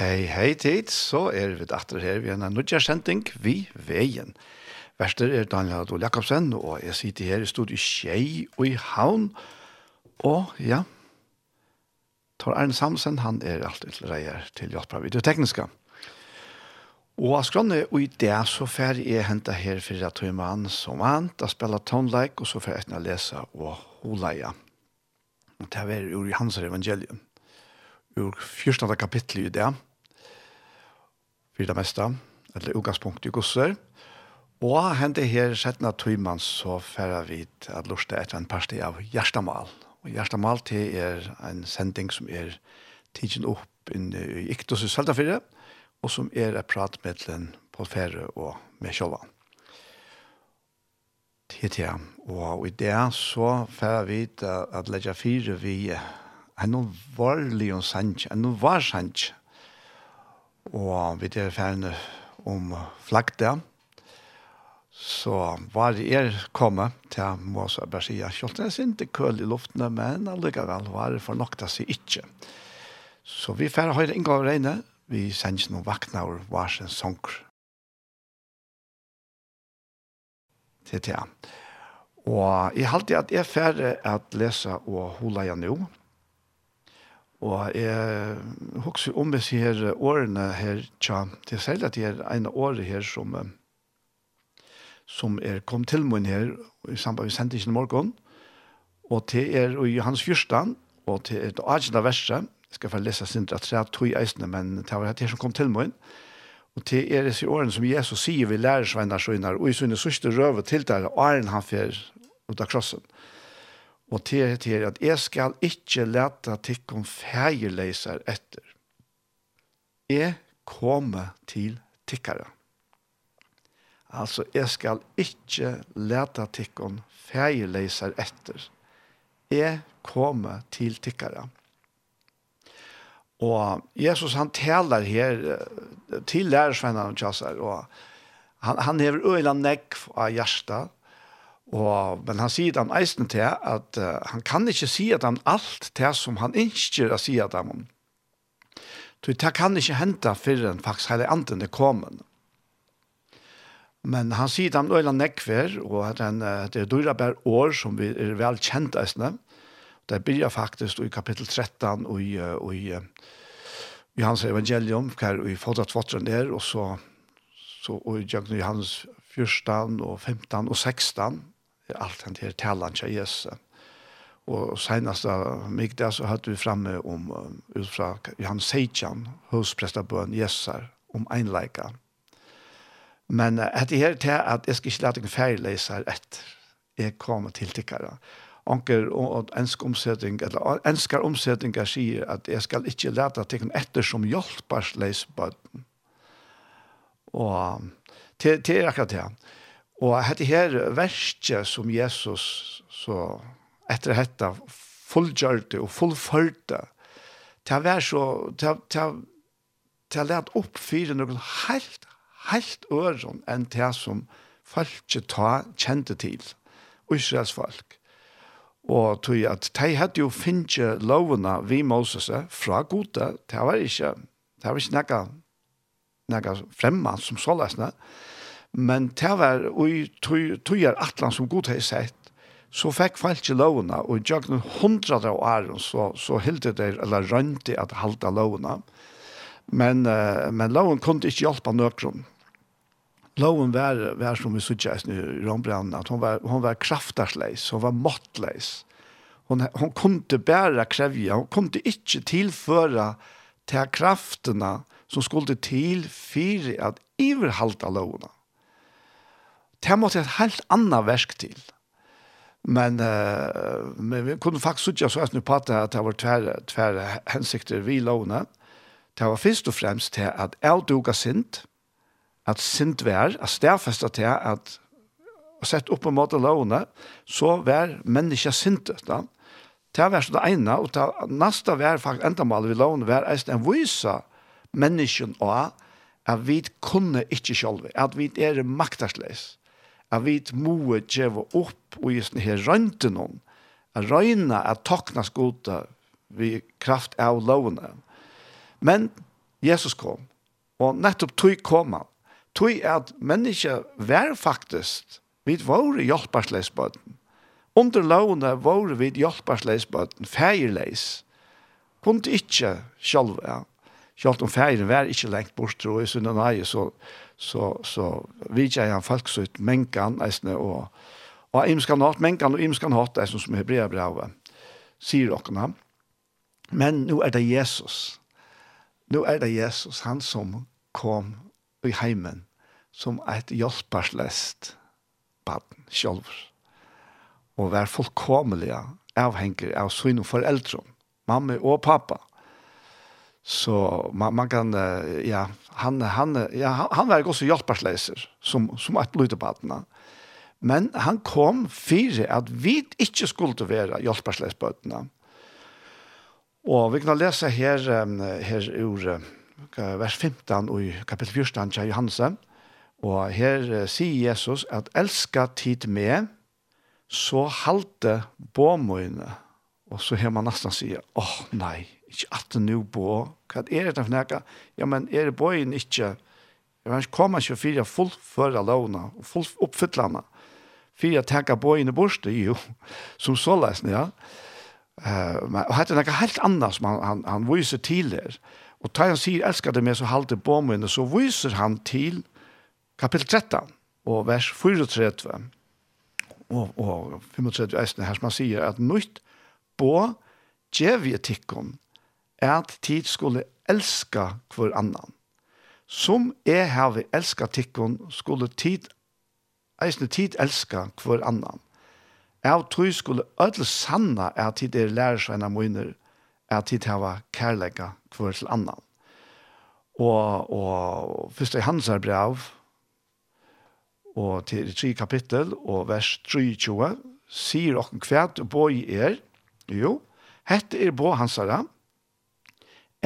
Hei, hei tid, så er vi datter her ved en nødgjørsending vi veien. Verster er Daniel Adol Jakobsen, og jeg sitter her i studiet Kjei og i Havn. Og ja, Tor Arne Samsen, han er alltid til reier til Jotbra Videotekniska. Og av skrånne, og i det så fer jeg hentet her for at hun mann som vant, da spiller tonelike, og så fer jeg å lese og holeie. Og det er ur Hans evangelium, ur 14. kapittel i det, for det meste, eller utgangspunkt i gosser. Og hende her settene tøymann så færre vi at lortet etter en parti av Gjerstamal. Og Gjerstamal til er en sending som er tidsen opp inne i Iktos i Søltafire, og som er et prat med den på Fære og med Kjolva. til, og i det så færre vi at legge fire vi en varlig sannsj, en var sannsj, og vi er ferdig om flagte. Så var det er kommet til Mås og Bersia. Kjolten er sint køl i luftene, men allikevel var det for nok til å si ikke. Så vi ferdig høyre inngå inngav regne. Vi sender noen vakna over hva som sånker. Til til. Og jeg halte at jeg er ferdig at lese og hula igjen nå. Og jeg husker om disse her årene her, tja, det er særlig at det er en år her som, som er kom til min her, i samband med sendingen i morgen, og det er i hans fyrstan, og det er det agenda verset, jeg skal få lese sindra tre i eisene, men det var det som kom til min, og det er disse årene som Jesus sier vi lærer sveinar søgnar, og i sønne søste røve til der, og er han fyr ut av krossen. Mm og til til at jeg skal ikke lete tikkum feierleiser etter. Jeg kommer til tikkere. Altså, jeg skal ikke lete tikkum feierleiser etter. Jeg kommer til tikkere. Og Jesus han taler her til lærersvennerne og og han, han hever øyla nekk av hjertet, Og, men han sier dem eisen til at uh, han kan ikke si at han alt til som han ikke å si at han. Så det kan ikke hente før han faktisk hele anden er kommet. Men han sier dem han nekver, og at han, uh, det er dyrer bare år som vi er vel kjent eisene. Det blir faktisk i kapittel 13 og i, og i, i hans evangelium, hver i fodrat vattren der, og så, så og i Johannes 14 og 15 og 16 allt han till talan til Jesus. Och senast mig där så hade vi framme om utfra Johan Sejan, husprästabön Jesar, om einleika. Men äh, det här till att jag ska inte låta en färgläsa etter jeg kommer til tickare. Anker og ensk omsetning, eller enskar omsetningar sier at jeg skal ikke lade til etter som hjelparsleis bøten. Og til, til akkurat det. Og dette her verset som Jesus så etter dette fullgjørte og fullførte, til å være så, til, til, til å lete opp fire noen helt, helt øren enn det som folket ta kjente til, Israels folk. Og tog at de hadde jo finnet lovene vi Moses fra gode, det var ikke, det var ikke noe, noe fremme som så løsne, men Men det var, i tøyer atlan som god har sett, så fikk folk ikke lovene, og i jøkken hundre av åren så, så hilde det, eller rønte at halte lovene. Men, uh, men loven kunne ikke hjelpe nøkron. Loven var, var som vi suttet i Rombrand, at hun var, hun var kraftersleis, hun var måttleis. Hon, hon kunde bära krävja, hon kunde inte tillföra till krafterna som skulle till för att överhalta lovna det måtte et helt annet versk til. Men, uh, men vi kunne faktisk ikke så at nu pratet at det var tverre, tverre hensikter vi låne. Det var først og fremst til at jeg duga sint, at sint vær, at stedfesta til at og sett opp på måte låne, så var mennesker sintet. Da. Det var så det ene, og det neste var faktisk enda mal vi låne, var en vise mennesken og at vi kunne ikke selv, at vi er maktesløse at vi må gjøre opp og just her rønte noen, at røyne at takna skoda vi kraft av lovene. Men Jesus kom, og nettopp tog kom han. Tog at mennesker var faktisk, vi våre hjelpersleisbøten. Under lovene våre vi hjelpersleisbøten, feierleis. Kunne ikke selv, ja. Sjalt om färgen var ikke lengt bort tror jag, så den så, så, så vid jag han folk så ut mänkan äsne och och imskan hatt, mänkan och imskan hatt, det som hebrea brava sier dere. Men nu är det Jesus. Nu är det Jesus, han som kom i heimen som ett hjelperslest barn själv. Och vær fullkomelig avhengig av sina foreldre, mamma och pappa. Så man, man kan, ja, han, han, ja, han var også hjelpersleiser som, som et blodepatene. Men han kom fire at vi ikke skulle være hjelpersleisbøtene. Og vi kan lese her, her ur vers 15 och i kapittel 14 til Johansen. Og her sier Jesus at elska tid med, så halte båmøyne. Og så har man nesten sier, åh oh, nei, ikke at det nå på, hva er det for noe? Ja, men er det bøyen ikke, jeg vet ikke, kommer ikke for å fullføre lovene, og full oppfylle henne, for å tenke bøyen i borste, jo, som så løsne, ja. Uh, men, og dette er noe helt annet som han, han, han viser her. Og da han sier, elsker det med så halte på så viser han til kapittel 13, og vers 34, og, og 35, her som han sier, at nytt bo, djev i etikken, at tid skulle elska hver annan. Som er her vi elska tikkun, skulle tid, eisne tid elska hver annan. Jeg tror skulle ødel sanna at tid er lærersveina møyner, at tid hava kærlega hver til annan. Og, og først i hans er brev, og til tre kapittel, og vers 23, sier okken kvært, boi er, jo, hette er bo hansara,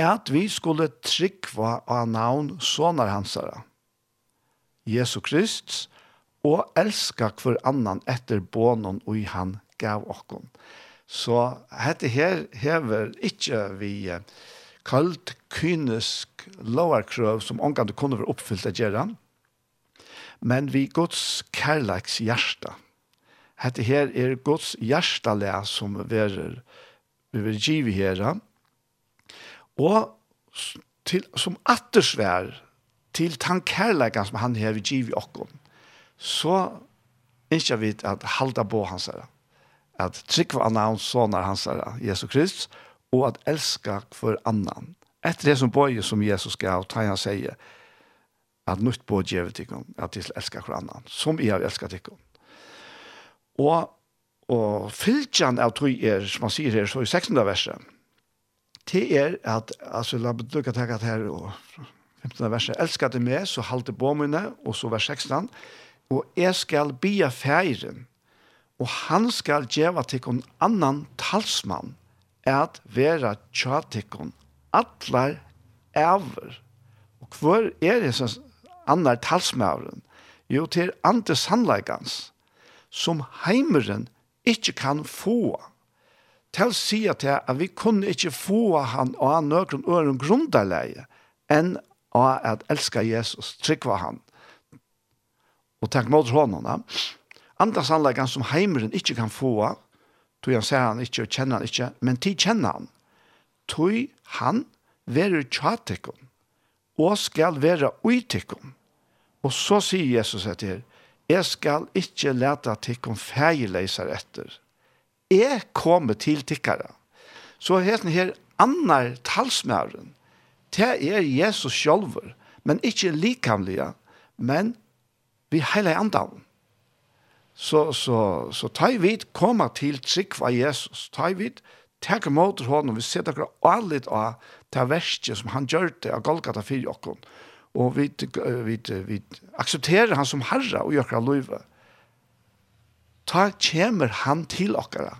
at vi skulle tryggva av navn sonar hansara, Jesu Krist, og elska hver annan etter bånen og i han gav okkon. Så dette her hever ikkje vi kalt kynisk lovarkrøv som omgang det kunne være oppfyllt av gjerran, men vi Guds kærleiks hjärsta. Hette her er Guds hjärsta som verer vi vil giv her, og til, som attersvær til tan kærleikan som han har giv i okkon, så ikke vi at halda på hans herre, at trykva anna hans sonar hans herre, Jesus Kristus, og at elska for annan. Etter det som bøye som Jesus gav, ta han sier, at nytt på djevet ikon, at de elskar hver annan, som jeg har elskat ikon. Og, og fylkjan av tog er, som han sier her, så i 16. verset, det er at, altså, la meg lukke til her, og 15. verset, elsker det meg, så halte på mine, og så vers 16, og jeg skal bia feiren, og han skal gjeva tikkun annan talsmann, at vera tja tikkun atlar. Og hvor er det som annar talsmauren? Jo, til andre sannleikans, som heimeren ikke kan få til å si at, vi kunne ikke få han og han nøkron øren grunderleie enn av at elska Jesus, trykva han. Og tenk mot honom. Andra sannleggen som heimeren ikke kan få, tog han ser han ikke og kjenner han ikke, men tid kjenner han. Tog han være tjatikon, og skal være uitikken. Og så sier Jesus etter, jeg skal ikke lete tikon feilleiser etter, er kommet til tikkere. Så heter her annar talsmæren. Det er Jesus sjølver, men ikke likamlige, men vi heile andan. Så, så, så ta i vidt komme til trygg av Jesus, ta i vid, tek imot honom, vi ser dere allit av det verste som han gjør det, av Golgata 4 og og vi, vi, vi, vi aksepterer han som herre og gjør det livet ta kjemer han til okkara.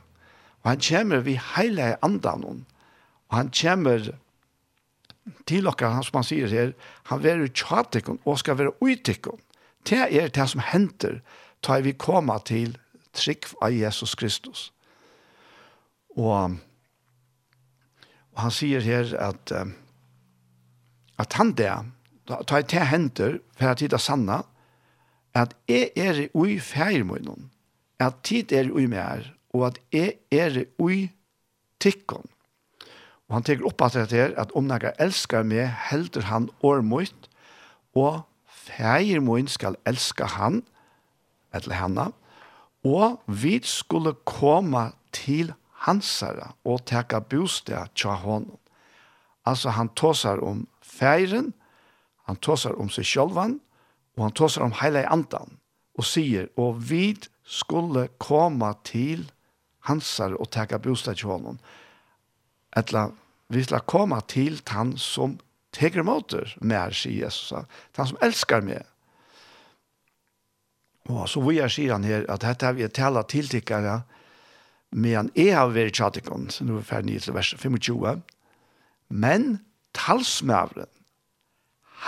Og han kjemer vi heile andan hon. Og han kjemer til okkara, han som han sier her, han veru tjatikon og skal være uitikon. Det er det som henter, ta vi koma til trygg av Jesus Kristus. Og, og han sier her at, at han der, ta i te henter, for at tida sanna, at jeg er i ui feir at tid er ui mer, og at jeg er ui tikkon. Og han teker opp at det er at om jeg elsker meg, helder han årmøyt, og feir min skal elske han, eller henne, og vi skulle komme til hansara og teka bostad tja honom. Altså han tåsar om feiren, han tåsar om seg sjølvan, og han tåsar om heila i andan, og sier, og vid skulle komme til hansar og teka bostad til honom. Etla, vi skulle komme til han som teker måter mer, sier Jesus. Han som elskar meg. Og så vil jeg sier han her, at dette har vi tala tiltikkere, men jeg har vært tjatikon, så nå er vi ferdig til vers 25. Men talsmævren,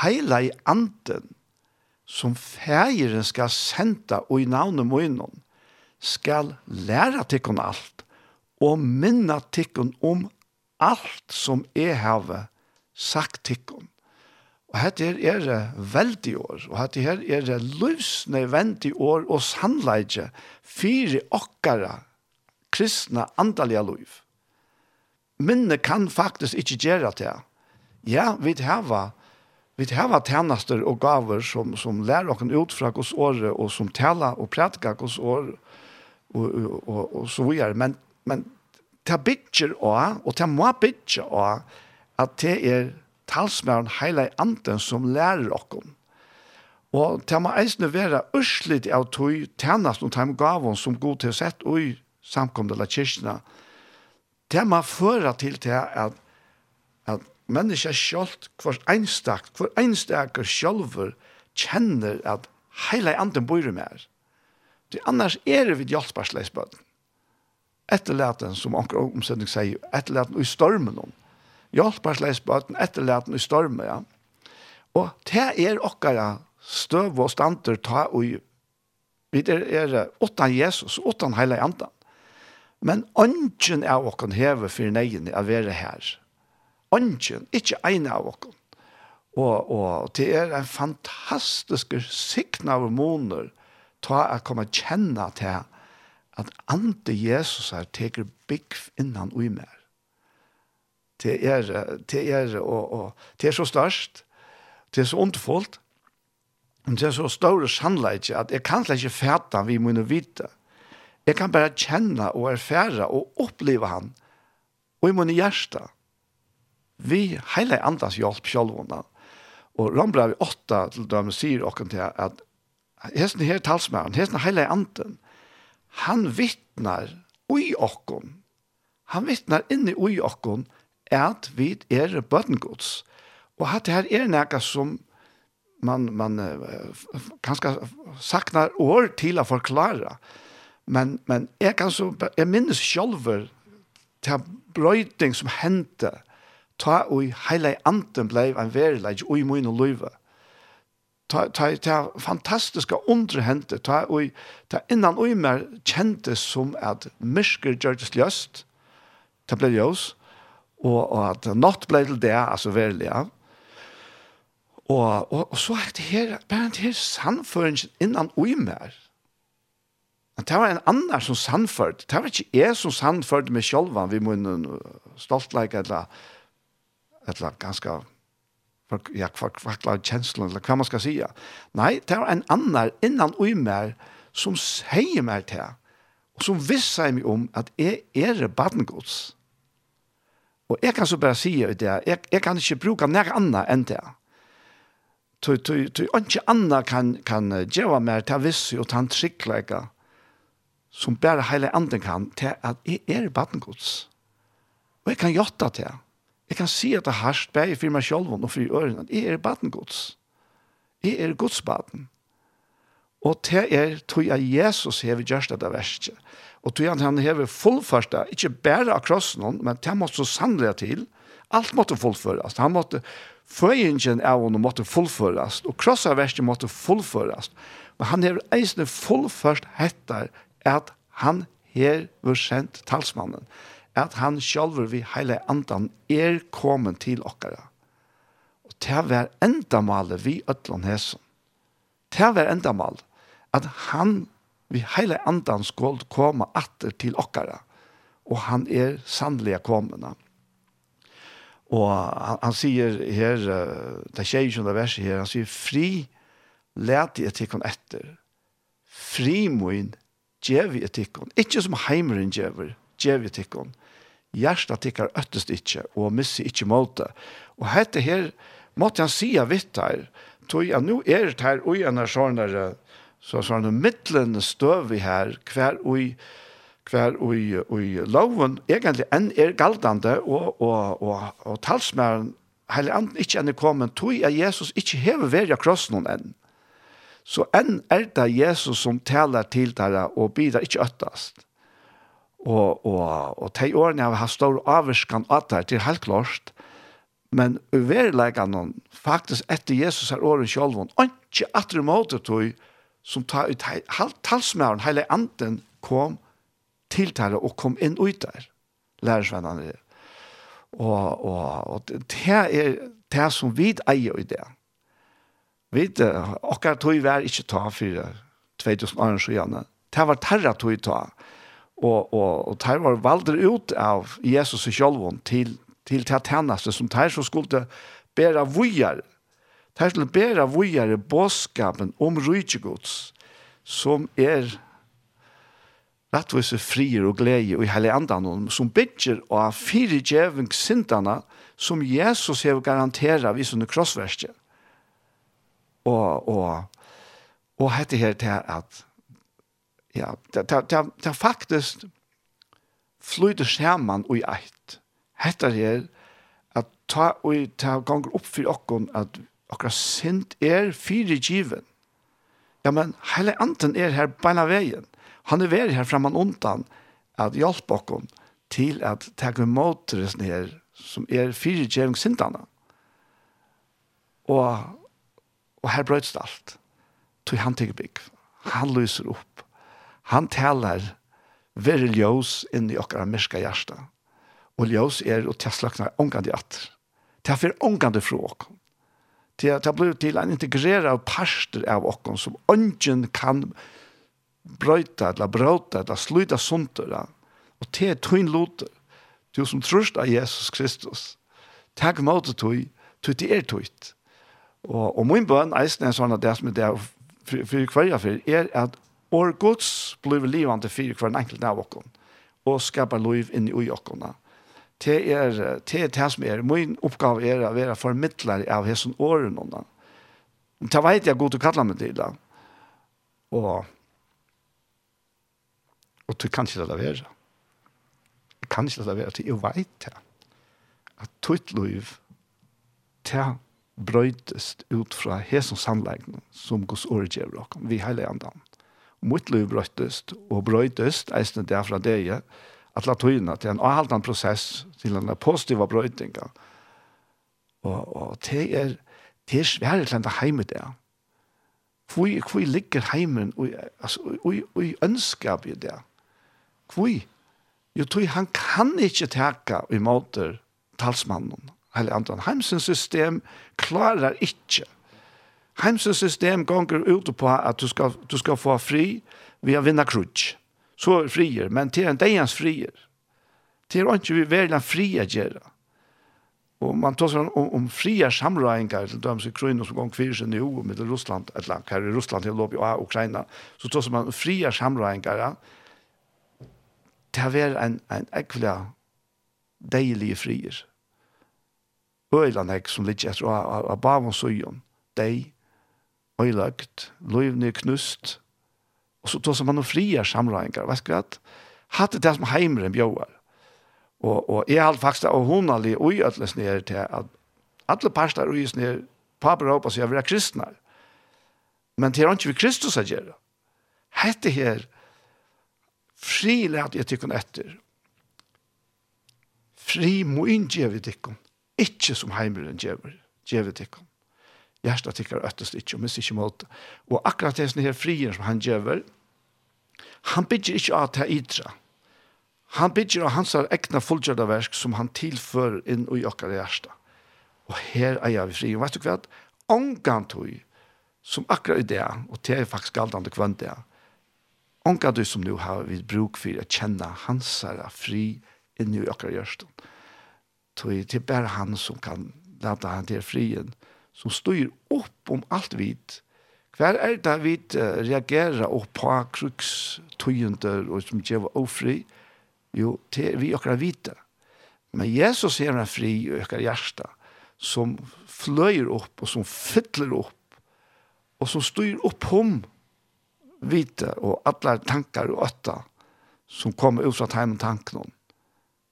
heila i anden, som fægeren skal senda og i navnet munnen, skal læra tikkun alt og minna tikkun om alt som jeg har sagt tikkun. Og dette her er det veldig år, og dette her er det livsnødvendig år og sannleidje fire okkara kristna andalige liv. Minne kan faktisk ikke gjøre det. Ja, vi har Vi har tjenester og gaver som, som lærer oss ut fra hos året, og som taler og prater hos året, og, og, og, og så videre. Men, men det bygger også, og det må bygge også, at det er talsmæren hele anden som lærer oss. Og det må eisne være ørsligt av tog tjenest og tog gavon som god til sett og samkomne eller kyrkene. Det må føre til til at menneska sjálft, hver einstakt, hver einstakur sjálfur kjenner at heila i anden bor med. Det annars er det vid hjelpsbarsleisbøten. Etterlaten, som anker omsetning sier, etterlaten i stormen om. Hjelparsleis bøtten, etterlaten i stormen, ja. Og det er okkara støv og stander ta og vi er, er åttan Jesus, åttan heila andan. Men ønsken er okkara hever for negene av være her ånden, ikke ene av oss. Og, og det er en fantastisk sikten av måneder ta å komme kjenne til at ante Jesus her teker bygg innan ui mer. Det er, det er, og, og, det er så størst, det er så ondfullt, men det er så større sannleik at jeg kan ikke fæta vi må vite. Jeg kan bare kjenne og erfære og oppleve han, og i min hjerte vi hele andas hjelp sjølvånda. Og Rambrev 8 til dem sier okken til at hesten her talsmæren, hesten hele anden, han vittnar ui okken, han vittnar inni ui okken, at vi er bøtengods. Og at det her er nekka som man, man kanskje saknar år til å forklare. Men, men jeg, kan så, jeg minnes sjølver til brøyting som hendte ta og heile anten blei en verileg og i mun og løyve. Ta, ta, ta fantastiska undre hente, ta, og, ta innan og mer kjente som at myrker gjørtes løst, ta blei ljøs, og, og at natt blei til det, altså verilig, ja. Og, og, og så er det her, bare det her sannføringen innan ui mer, Men det var en annan som sannførte. Det var ikke jeg som sannførte meg selv, vi munnen stoltleik eller eller ganska för jag kvakla kjenslen, eller hva man skal säga. Nej, det var en annan innan och mer som säger mer till og som visser meg om at jeg er badengods. Og jeg kan så bare si det, jeg, jeg kan ikke bruke nær annet enn det. Tøy, tøy, tøy, ikke annet kan, kan gjøre mer til visse og ta en trygglegge som bare hele anden kan til at jeg er badengods. Og jeg kan gjøre det til. Jeg kan si at det harst bare for meg selv og for ørene. Jeg er badengods. Jeg er godsbaden. Og det er tog jeg Jesus hever gjørst det verste. Og tog at han hever fullførst det, ikke bare av krossen, men det måtte så sannlega til. Alt måtte fullføres. Han måtte, føyingen av henne måtte fullføres, og krossa verset måtte fullføres. Men han hever eisne fullførst hettar at han her var sendt talsmannen at han sjálfur vi heile andan er kommet til okkara. Og til å være enda malet vi øtlån hæsen. Til å være enda endamal at han vi hele andan skal komme atter til okkara. Og han er sannelig komna. Og han, han sier her, det er ikke som det verset her, han sier, fri let jeg tikkun etter. Fri moin djev jeg tikkun. Ikke som heimeren djever, djev jeg tikkun hjertet tikkar øttest och og inte ikkje måte. Og hette her, måtte han sia vitt her, tog jeg, nå er det her, og en er sånne, så sånne midlene støv vi her, hver og hver og, i loven egentlig enn er galdande og, og, og, og talsmæren heller anden ikke enn er kommet tog at Jesus ikke hever verja kross noen enn så enn er det Jesus som taler til dere og bidrar ikke øttast Og, og, og de årene har haft stor avvirskan av det, det er helt klart. Men uverleggene, faktisk etter Jesus er året selv, og ikke etter måte tog, som ta ut talsmæren, hele anden, kom til der og kom inn ut der, lærersvennerne det. Og, og, og det er det som vi eier i det. Vi, akkurat tog var ikke ta for 2000 år siden. Det var terra tog ta og, og, og der var valder ut av Jesus og sjølven til, til til tjeneste som tær så skulle bæra vujar. Der skulle bæra vujar båskapen om rydgjegods som er rettvise frier og glede og i hele andan som bygger av fire djeving som Jesus har garanteret vi som krossverste. Og, og, og hette her til at Ja, det er faktisk flyter sammen og i eit. Hette her, at ta og ta ganger opp for okken at okkar sint er fire given. Ja, men hele anten er her beina veien. Han er veri her framan undan at hjelpe okkon til at takke motorisen her som er fire given sintana. Og, og her brøyts det alt. Tog han til bygg. Han lyser opp. Han taler veri ljós inn i okkara myrska hjärsta. Og ljós er og tesslaknar ongandi atter. Det ongandi fru okkom. Til at Det blir til en integrerad parster av okkom som ånden kan brøyta, eller brøyta, eller sluta sunter. Og til er tøyn loter. Du som trøst av Jesus Kristus. Takk måte tøy, tøy til er tøyt. Og, og min bøn eisen er sånn at det som er det for, for hver for er at Or Guds blir livande for hver enkelt av okken, og skapar liv inn i okken. Det er det, er det som er, min oppgave er å være formidler av hessen åren unna. Det vet jeg godt å kalle meg til da. Og, og du kan ikke la det være. Jeg kan ikke la det være til jeg vet det. At tøyt liv, det brøytest ut fra hessen sannleggen som Guds året gjør dere. vi heilig andan mitt liv brøttest og brøytest, eisen det fra deg, at la tøyene til en avhaltan prosess til en positiv brøyting. Og, og det er, det er svære til en heime det. Hvor, hvor ligger heimen og, altså, og, og, og ønsker vi det? Hvor? Jo, tøy, han kan ikke teka i måter talsmannen. Eller andre, heimsens system klarer ikke Heimsens system gonger ut på at du skal, du skal få fri ved å vinne krutsk. Så er frier, men til en degens frier. Til er ikke vi velger frie gjøre. Og man tar seg om, om frie samrøyngar, til dem som krøyner som gong fyrir seg nå med Russland, et eller her i Russland til Lobby og Ukraina, så tar man frie samrøyngar, til å være en, en ekvelig deilig frier. Øyland hekk som ligger etter av, av, og søyen, deilig øylagt, løyvne knust, og så tog man og fria samrøyngar, vet du hva? Hatt det som heimren bjøver. Og, og jeg har faktisk og hun har litt uiøtles ned til at alle parster uiøtles ned på Europa så jeg vil kristne. Men det er ikke vi Kristus å gjøre. Hette her frilært jeg tykken etter. Fri må inngjev i tykken. Ikke som heimren gjever, gjev tykken hjertet tycker øttest ikke, og mist ikke mot. Og akkurat det her frien som han gjør, han bygger ikke av til idra. Han bygger av hans egna fullgjørda verk som han tilfører inn i okkar hjärsta. Og her er jeg fri. Og vet du hva? Ongan tog, som akkurat i det, og det er faktisk galdande kvann det, ongan du som nu har vi bruk for å kjenne hans fri inn i okkar hjertet. Tog det er bare han som kan lade han til frien som styr opp om alt vit. Hver er det vi reagerer opp på krukstøyender og som gjør ofri? Jo, til vi akkurat vite. Men Jesus er en fri og akkurat hjärsta som fløyer opp og som fyller opp og som styr opp om vite og alle tankar og åtta som kommer ut fra heimen tanken.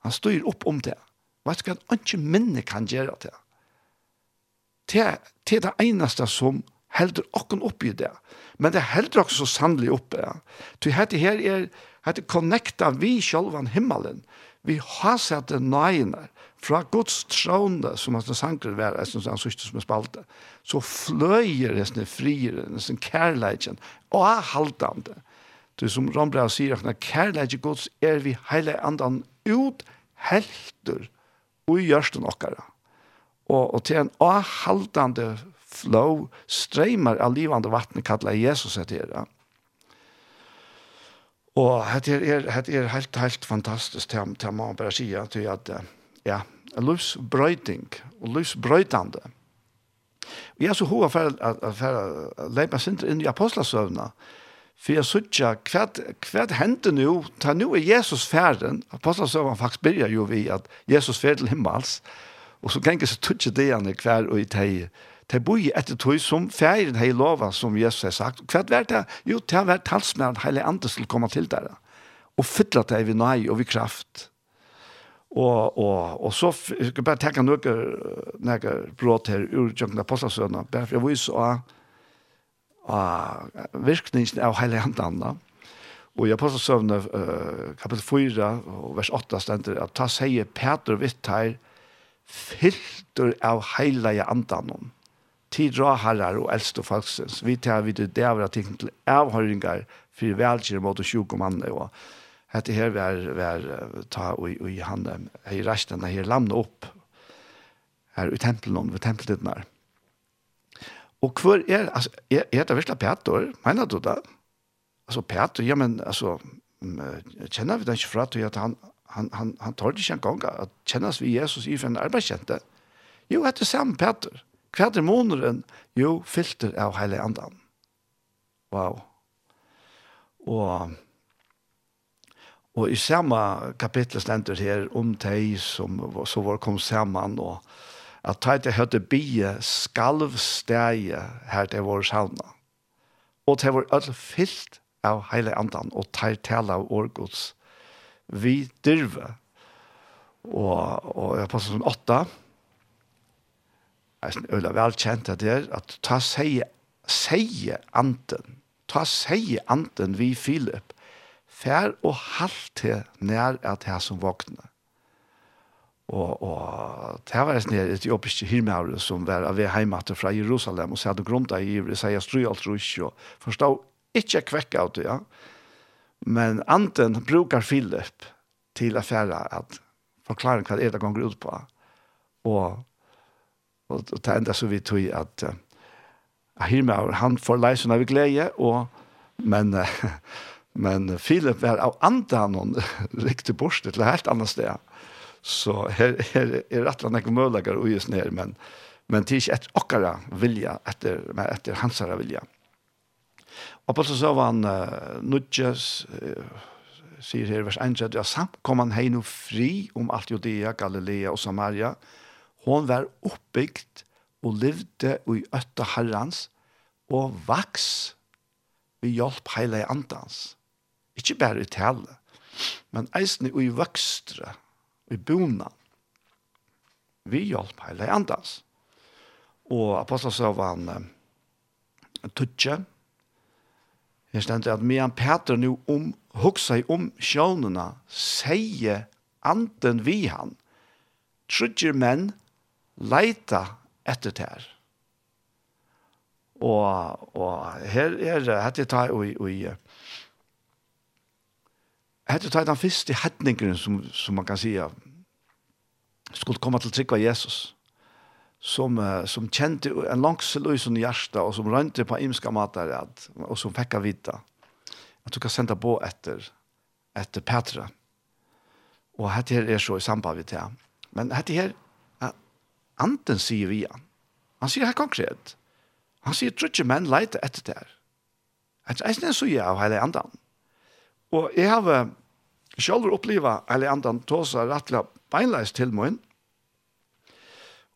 Han styr opp om det. Hva skal han ikke minne kan gjøre det? til, til det eneste som heldur okken oppi det. Men det heldur okken så sannelig oppi det. Så dette her er, dette connecta vi sjølvan himmelen. Vi har sett det nøyene fra Guds tråne, som hans sanker var, som han sørste som er spalte, så fløyer det friere, det kærleikjen, og er haltande. Det som Rambrev sier, at kærleikjen Guds er vi heile andan ut helter og gjørsten okkara og, og til en avhaldande flow streimar av livande vatten kalla Jesus etter det. Og det er, det er helt, helt fantastisk til, til man bare sier til at ja, livsbrøyting og livsbrøytande. Vi er så hova for å leipa sinter inn i apostlasøvna for jeg sutja hva, hva hendte nå ta nå er Jesus ferden apostlasøvna faktisk byrja jo vi at Jesus fer til himmels og Og så ganger så tutsi det han hver og i teg. De boi etter tog som feiren hei lova, som Jesus har sagt. Hva er det? Jo, det har vært talsmæren heile andre til å komme til der. Og fylla det vi nøy og vi kraft. Og, og, og så, jeg skal bare tenke noe, noe brått her ur Jøkken Apostelsøna. bare for jeg viser av, av virkningen av heile andan. Og i Postlasøvne, uh, kapittel 4, vers 8, stender at ta sier Peter vitt her, fyltur av heilige andanum. tid herrar og eldste folksens, vi tar vidt det av ting til avhøringar for velkjer mot og sjuk og manne, og hette her vi er ta og, og han, i resten her landet opp, her i tempelen, ved tempelen der. Og hvor er, altså, er, er det virkelig Peter? mener du det? Altså, Peter, ja, men, altså, kjenner vi det ikke fra til at han, han, han, han tar ikke en gang at kjennes vi Jesus i for en arbeidskjente. Jo, etter Sam Peter. Hver måneden, jo, filter av hele andan. Wow. Og, og i samme kapittel stender her om de som så var kom sammen og at de ikke hørte bie skalvsteie her til vår sauna. Og de var alle fyllt av hele andan og de taler av årgods vi dirve. Og, og jeg passer som åtta. Jeg er øyla velkjent at det er at ta seie, seie anten. Ta seie anten vi Filip. Fær og halt til nær at her som våkne. Og, og det var en etiopisk hirmavre som var av heimater fra Jerusalem og så hadde grunnet i Ivri, sier jeg strøy alt rusk og forstå ikke kvekk av det, ja. Men anten brukar Philip til affæra at forklare hva det är det går ut på. Og, og, og ta enda så vi tog at uh, Ahirmaur, han får leisen av glede, og, men uh, men Philip var av antan någon riktigt bort til et helt annet sted. Så här är är rätt landa möjligheter och just ner men men det er ikke et okkara vilja etter, men efter hans vilja. Apostlen sa han, Nudges, sier her vers 1, ja, samt kom han hei no fri om alt Judea, Galilea og Samaria. Hon var oppbygd og levde i øtta herrans, og vaks vi hjelp heile i andans. Ikke bare i tale, men eisne i vokstre, i bona, Vi hjelp heile i andans. Og apostlen sa han, Jeg stendte at medan Peter nu om, hugsa om sjånene, sier anden vi han, trudger menn leita etter der. Og, og her er det, hette ta og, og hette ta i den første hetningen som, som man kan si skulle komme til trygg av Jesus som som kjente en langsel i sin hjerte, och som rønte på imska matar att och som av vita. Jag du kan sända på efter efter Petra. Och hade her är så i samband med det. Men hette her, uh, anten sier vi han. Han sier här konkret. Han säger trutje menn leite etter det her. Jeg synes så jeg av hele andan. Og jeg har selv opplevd hele andan tåsa rettelig beinleis til min,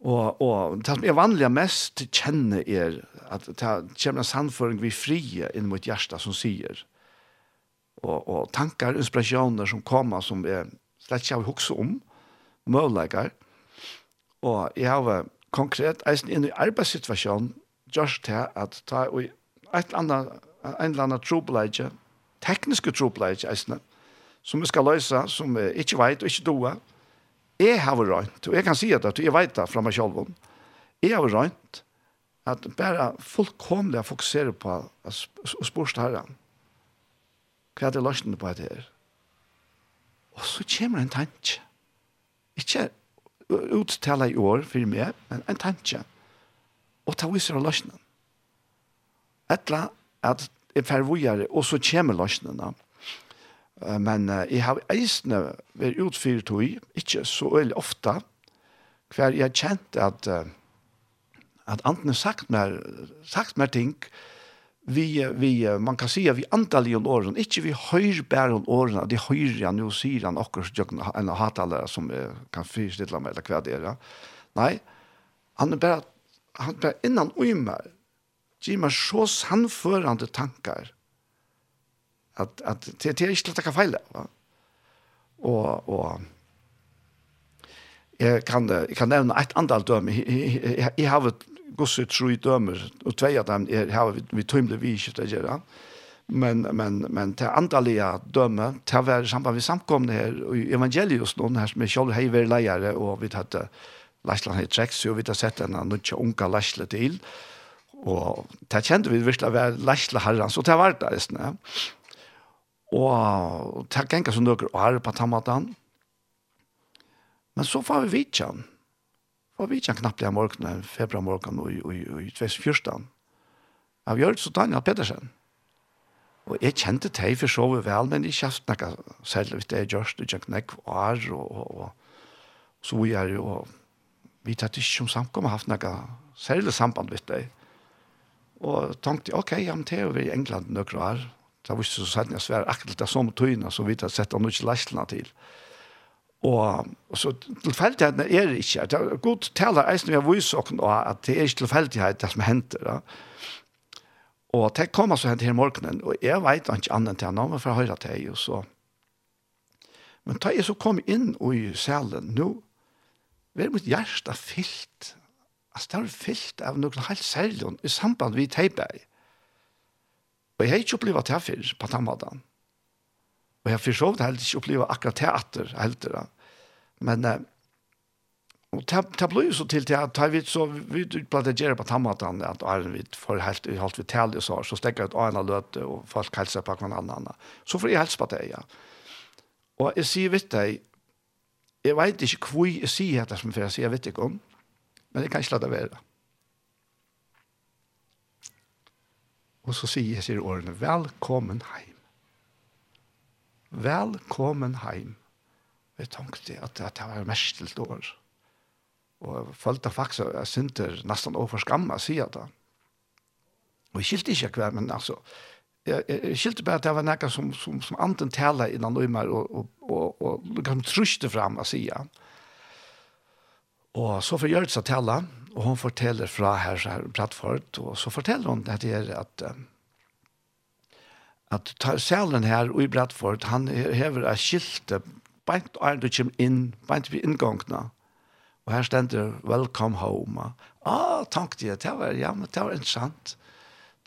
Og, og det som er vanlig mest kjenner er at det kommer en sannføring vi frie inn mot hjertet som sier. Og, og tankar, inspirasjoner som kommer som er slett ikke har hukse om, møvleikar. Og jeg har konkret, eisen inn i arbeidssituasjonen, gjørst til at ta i et eller annet, en eller annen trobeleidje, tekniske trobeleidje eisen, som vi skal løse, som vi ikke vet og ikke doer, Jeg har rønt, og jeg kan si det, jeg vet det fra meg selv om, jeg har rønt at bare fullkomlig fokusere på å spørre til herren. Hva er det løsene på dette her? Og så kommer en tanke. Ikke uttale i år for meg, men en tanke. Og ta viser av løsene. Etla at jeg fervågjere, og så kommer løsene. Men jeg har eisne vært utfyrt tog, ikke så veldig ofte, hver jeg kjent at, at antene sagt mer, sagt mer ting, vi, vi, man kan si at vi antall i åren, ikke vi høyre bare om årene, de høyre ja, nå sier han akkurat en hatalere som kan fyrstille meg, eller hva det er. Nei, han er bare, han er bare innan ui gir meg så sannførende tankar, At, at det, det er ikke til å ta feil. Og, og jeg kan, jeg kan nevne et antall dømer. Jeg, har jeg gosse tre i og tvei av dem er, har vi, vi tømle vi ikke til å. Men, men, men til antallige døme, til å være sammen med samkomne her, og evangelius noen her som er selv heiver leiere, og vi tatt Lashland har trekt, så vi har sett en annan nødvendig unge Lashla til, og det kjente vi virkelig å være Lashla herren, så det var det, ja. Og det ganger som dere er på tammatan. Men så får vi vidtjen. Får vi kjenner knappt det morgenen, februar morgen og i 2014. Av Jørg så Daniel Pedersen. Og jeg kjente det for så vel, men jeg kjente noe selv hvis det er Jørg, og kjente noe var, og, og, og så vi er jo, vi tatt ikke som samkom har haft noe særlig samband med det. Og tenkte, ok, ja, men det er jo i England noen år, Det var ikke så sent jeg svære akkurat det samme tøyene så vidt jeg sett han ikke leisene til. Og, og så tilfeldighetene er det ikke. Det er godt taler eisen vi har vist at det er ikke tilfeldighet det som henter. Da. Og det kommer så hent her morgenen, og jeg vet ikke annet til han, men for å høre til og så. Men da jeg så kom inn i salen, nå var mitt hjerte fyllt. Altså, det var fyllt av noen helt særlig i samband med teibæg. Og jeg har ikke opplevd det før på den måten. Og jeg har forstått heller ikke opplevd akkurat teater heller. Men eh, og det, det ble jo så til til at vi så vi vidt utplaterer på den måten at Arjen vidt får helt i halvt vidt og så, så stekker jeg ut Arjen løte og folk helser på hver annen. Så får jeg helse på det, ja. Og jeg sier vidt deg, jeg vet ikke hvor jeg sier det som jeg sier, jeg vet ikke om, men jeg kan ikke la det være. Og så sier jeg sier årene, velkommen heim. Velkommen heim. Jeg tenkte at det var mest til år. Og jeg følte faktisk at jeg syntes nesten overfor skam å si det. Og jeg skilte ikke hver, men altså, jeg, jeg skilte bare at det var noe som, som, som anten taler innan og, og, og, og, og liksom truste frem å si det. Og så får Gjørts å tale, og hun forteller fra her, så her Bradford, og så forteller hun at det er at at salen her i Bradford, han hever av skilte, beint og er du kommer inn, beint vi inngångna, og her stender «Welcome home». Ah, tenkte jeg, det var, ja, men det var interessant.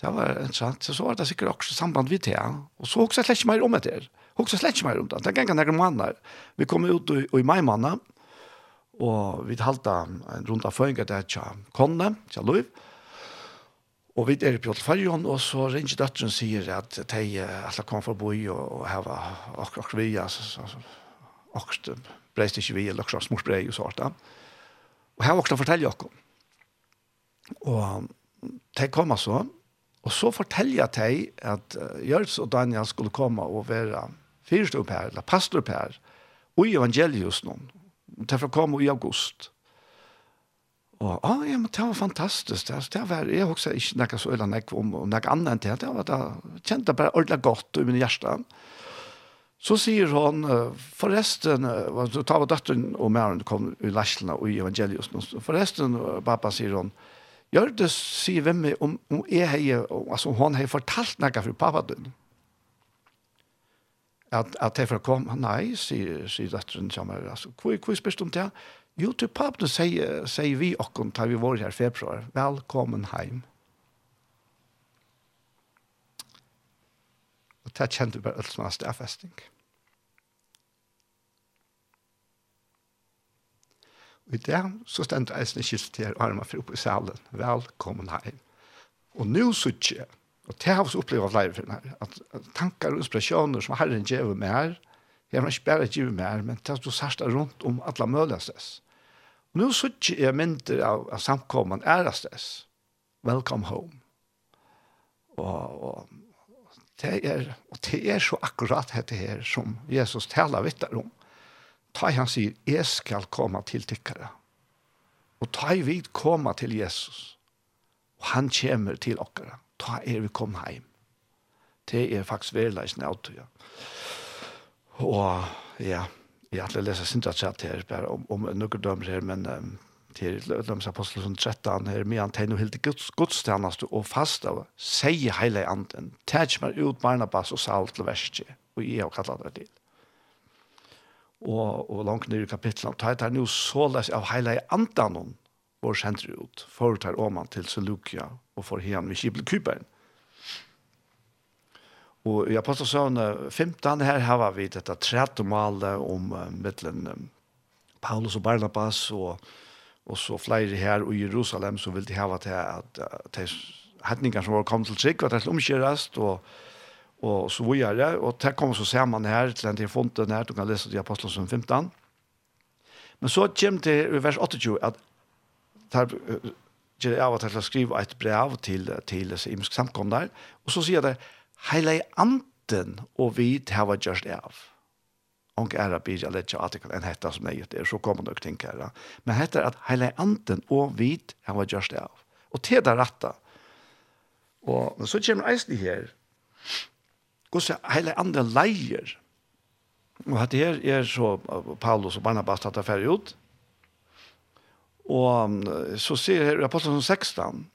Det var interessant. Så var det sikkert også samband vi til, og så også slett ikke mer om etter. her. Også slett ikke mer om det. Det ganger noen måneder. Vi kom ut i, i mai måned, og vi talte en rundt av føringa der tja konne, tja Løyv. og vi er i Pjolfarjon, og så ringer døtteren og sier at de alle kommer for å boi og, og heva akkurat vi, altså, akkurat breist ikke vi, eller akkurat smorsbrei og sånt. Og her var akkurat å fortelle dere. Og de kom så, og så forteller jeg de at Gjørts og Daniel skulle komme og være fyrstøp her, eller pastor her, og evangelius noen, Derfor kom komme i august. Og, ja, ah, ja, men det var fantastisk. Det, det var, jeg husker ikke noe så øyne om, om noe annet enn det. Det var da, kjente bare ordentlig godt i min hjerte. Så sier hun, forresten, så tar vi døtteren og mæren kom i Læslene og i Evangelius. Forresten, pappa, sier hun, Gjør det, sier hvem om, om jeg har, altså hun har fortalt noe for pappa din at, at jeg får komme, nei, sier, sier døtteren til meg, altså, hvor, hvor spørs om det? Jo, til papen sier, sier vi okken, tar vi vår her februar, velkommen heim. Og det kjente bare alt som er stedfesting. Og i det så stendte jeg i kyltet til armen for oppe i salen, velkommen heim. Og nå så kjent, Og det har vi opplevd flere for her, at tankar og inspirasjoner som Herren gjør med her, jeg har ikke bare gjør med her, men det er du sørste rundt om alle mulige steds. Og nå sitter jeg mindre av, av samkommende æresteds. Welcome home. Og, og, det er, og det er så akkurat dette her som Jesus taler vidt om. Ta han sier, jeg skal komme til tykkere. Og ta i vid komme til Jesus. Og han kommer til okkara ta er vi kom heim. Det er faktisk verleisen av tøya. Og ja, jeg har lest sindra chat her, bare om, om noen dømmer her, men um, til Lødløms apostel som 13 her, med han tegner helt guds, gudstjeneste og fast av, sier hele anden, tæt meg ut Barnabas og Saul til verset, og jeg har kallet det til og, og langt ned i kapitlet, ta etter nå så les av hele andan om, vår senter ut, om Åman til Seleukia og får igjen ved Kibelkuperen. Og i Apostelsøvn 15 her har vi dette trettomale om uh, mittelen um, Paulus og Barnabas og, og så flere her i Jerusalem som ville hava til at uh, hetninger som var kommet til trygg, at de skulle omkjøres og, og så videre. Og det kommer så sammen her til en tilfonten her, du kan lese det i Apostelsøvn 15. Men så kommer det i vers 28 at tar ger av at jeg skriver et brev til, til imisk samkomne der, og så sier det, heile anten og vi har hva gjørst av. Og er det blir jeg lett en hette som jeg gjør, så kommer nok ting her. Men hette er at heile anten og vi har hva gjørst av. Og til det rette. Og så kommer eisen her, hvordan heile anden leier, Og at her er så Paulus og Barnabas tatt affære ut, Og så sier her i Apostelen 16,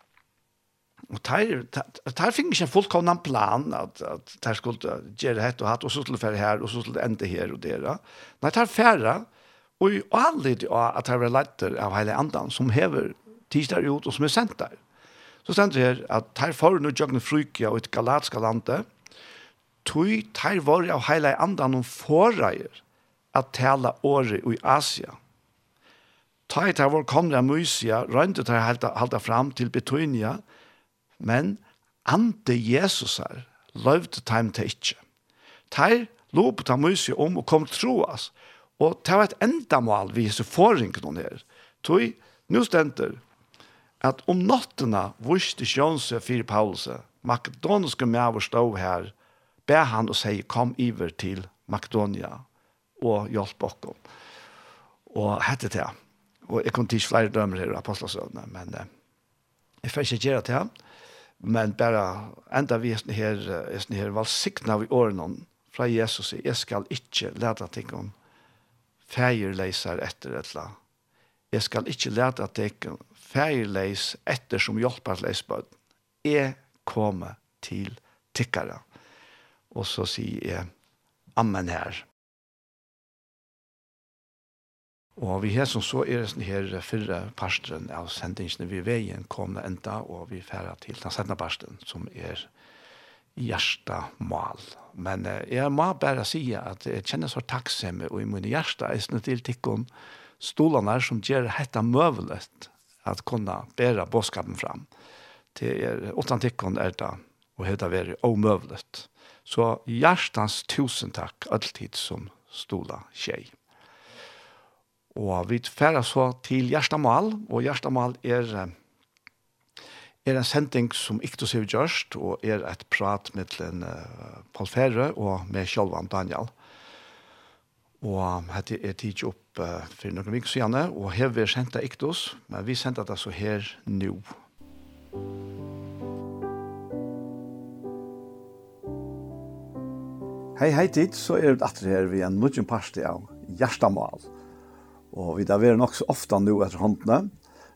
og der, tar der fikk ikke en fullkomna plan at, at der skulle gjøre hett og hatt, og så skulle fære her, og så skulle ende her og der. Nei, der fære, og i alle de av at der var letter av hele andan, som hever tisdag ut og som er sendt der. Så stender her at der får nå jøgne frykja og et galatska lande, tog der var av hele andan og forreier at tala året i Asia. Ta i tar vår komra musia, røynte tar halda, halda fram til Betunia, men ante Jesusar løvde taim til ikkje. Tar lop ta mysia om og kom troas, og ta var et endamal vi hese forring noen her. Toi, nu stenter, at om nottena vurste Sjønse fyrir Paulse, makedoniske med stå her, be han og sier, kom iver til Makedonia og hjelp okkom. Og hette det, Og jeg kom til flere dømer her i apostelsøvnene, men eh, jeg får ikke gjøre det ham. Men bare enda vi er her, er her valgsikna vi årene fra Jesus, jeg skal ikke lete ting om feierleiser etter et eller annet. Jeg skal ikke lete ting om feierleis etter som hjelper leis på. Jeg kommer til tikkere. Og så sier jeg, Amen her. Og vi her som så er det her fyrre parstren av sendingsene vi veien kom det enda, og vi færre til den sendte parstren, som er mal. Men eh, jeg må bare si at jeg kjenner så takksomme, og i min hjärsta er snitt til tikkene stolene som gjør dette møvelet at kunne bære bådskapen fram. Det er, åttan tikkene er det, og det er omøvelet. Så hjertens tusen takk alltid som stola tjej. Og vi færer så til Gjerstamal, og Gjerstamal er, er en sending som Iktus er gjørst, og er et prat mellom uh, Paul Ferre og med Kjolvan Daniel. Og dette er tid opp uh, for noen vikker siden, og her vi sendte oss, men vi sendte det så her nå. Hei, hei tid, så er det atre her vi en nødvendig parste av Gjerstamal. Gjerstamal. Og vi där är nok så ofta nu etter håndene,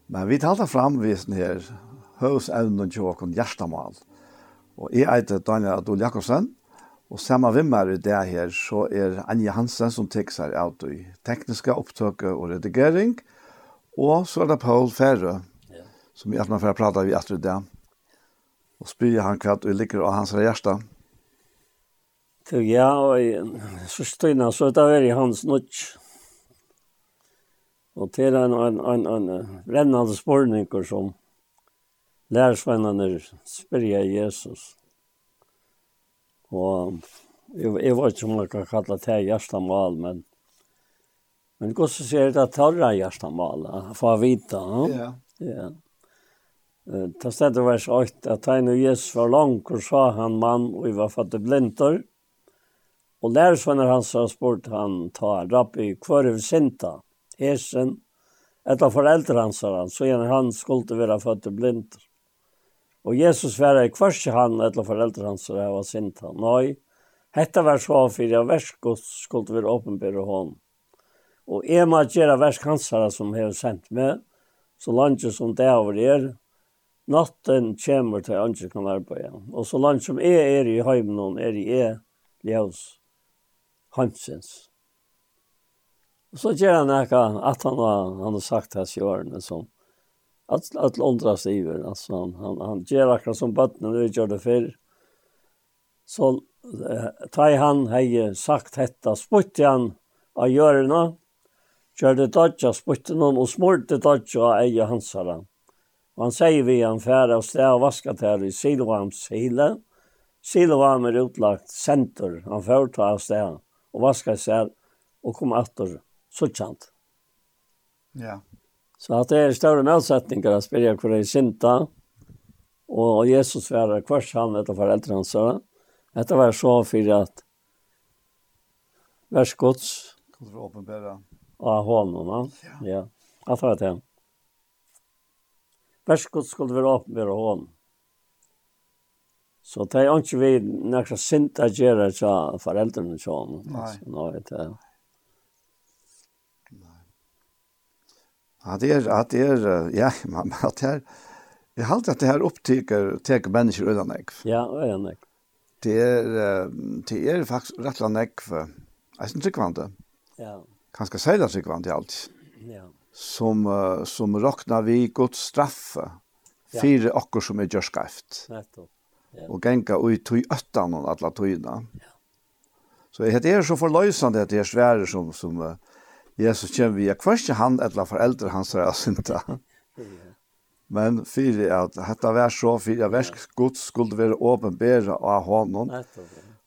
men vi talte fram vi sånn her hos evnen til åkken och. Og jeg heter Daniel Adol Jakobsen, og sammen med meg i det her, så er Anja Hansen som tek seg av i tekniske opptøke og redigering, og så er det Paul Ferre, ja. som jeg har prate vi etter det, og spyr han hva du liker av hans hjerte. Ja, og så støyna, så det er hans nødt Og til en, en, en, en brennende spørninger som lærersvennerne spør jeg Jesus. Og jeg, jeg vet ikke om jeg kan kalle det hjertemål, men men hvordan ser det at tørre hjertemål, for å vite, ja? Ja. ja. Ta stedet vers 8, at han og Jesus var langt, og sa han mann, og vi var fattig blinter. Og lærersvenner hans har spurt han, ta rabbi, hver er vi sinta? Ja hesen, etter foreldre hans har han, så gjerne han skulle være født blind. Og Jesus var i kvars han, etter foreldre hans han var sint han. Nei, hette var så for jeg verskot skulle være åpenbære hånd. Og jeg må gjøre versk hans han som har sendt meg, så langt som det over er, natten kommer til andre kan arbeide. Og så langt som jeg er i heimen, er i jeg, ljøs, hansens. Og så gjør han ikke at han har, han har sagt hans i årene som at, at undra sig över Altså, han, han, han gjør akkurat som bøttene vi gjør det før. Så eh, tar han hei sagt detta spurte han av görna gjør det dodja, spurte noen og smurte dodja av eie hansara. Og han sier vi han færre og sted og vasket her i Siloams hile. Siloam er utlagt senter, han fyrte av sted og vasket seg og kom åter suttjant. Ja. Så at det er større motsetninger å spørre hvor det er sinta, og Jesus var kvart han etter foreldre hans. Dette var så for at vers gods kunne få åpenbære av hånden. Ja. ja. Jeg tar det. Vers gods skulle være åpenbære hånden. Så det er ikke vi nærkast sint å gjøre til foreldrene. Nei. Nå vet jeg. Ja, det er, at det er, ja, men at det er, jeg har alltid att det här upptäcker teker mennesker undan ek. Ja, undan ek. Det er, det är faktiskt rätt for jeg för. ikke vant kvanta. Ja. Kanske säga sig det alt. Ja. Som som rocknar vi godt straffe. Fyra okker som är gjørskreft. Nettopp. Ja. Och genka ut i öttan och alla tojna. Ja. Så det är så förlösande at det är svære som som Jesus kommer vi, jeg kvørste han eller foreldre hans er synta. Men fyrir at dette vær så, fyrir at versk gods skulle være åpenbæra av honom.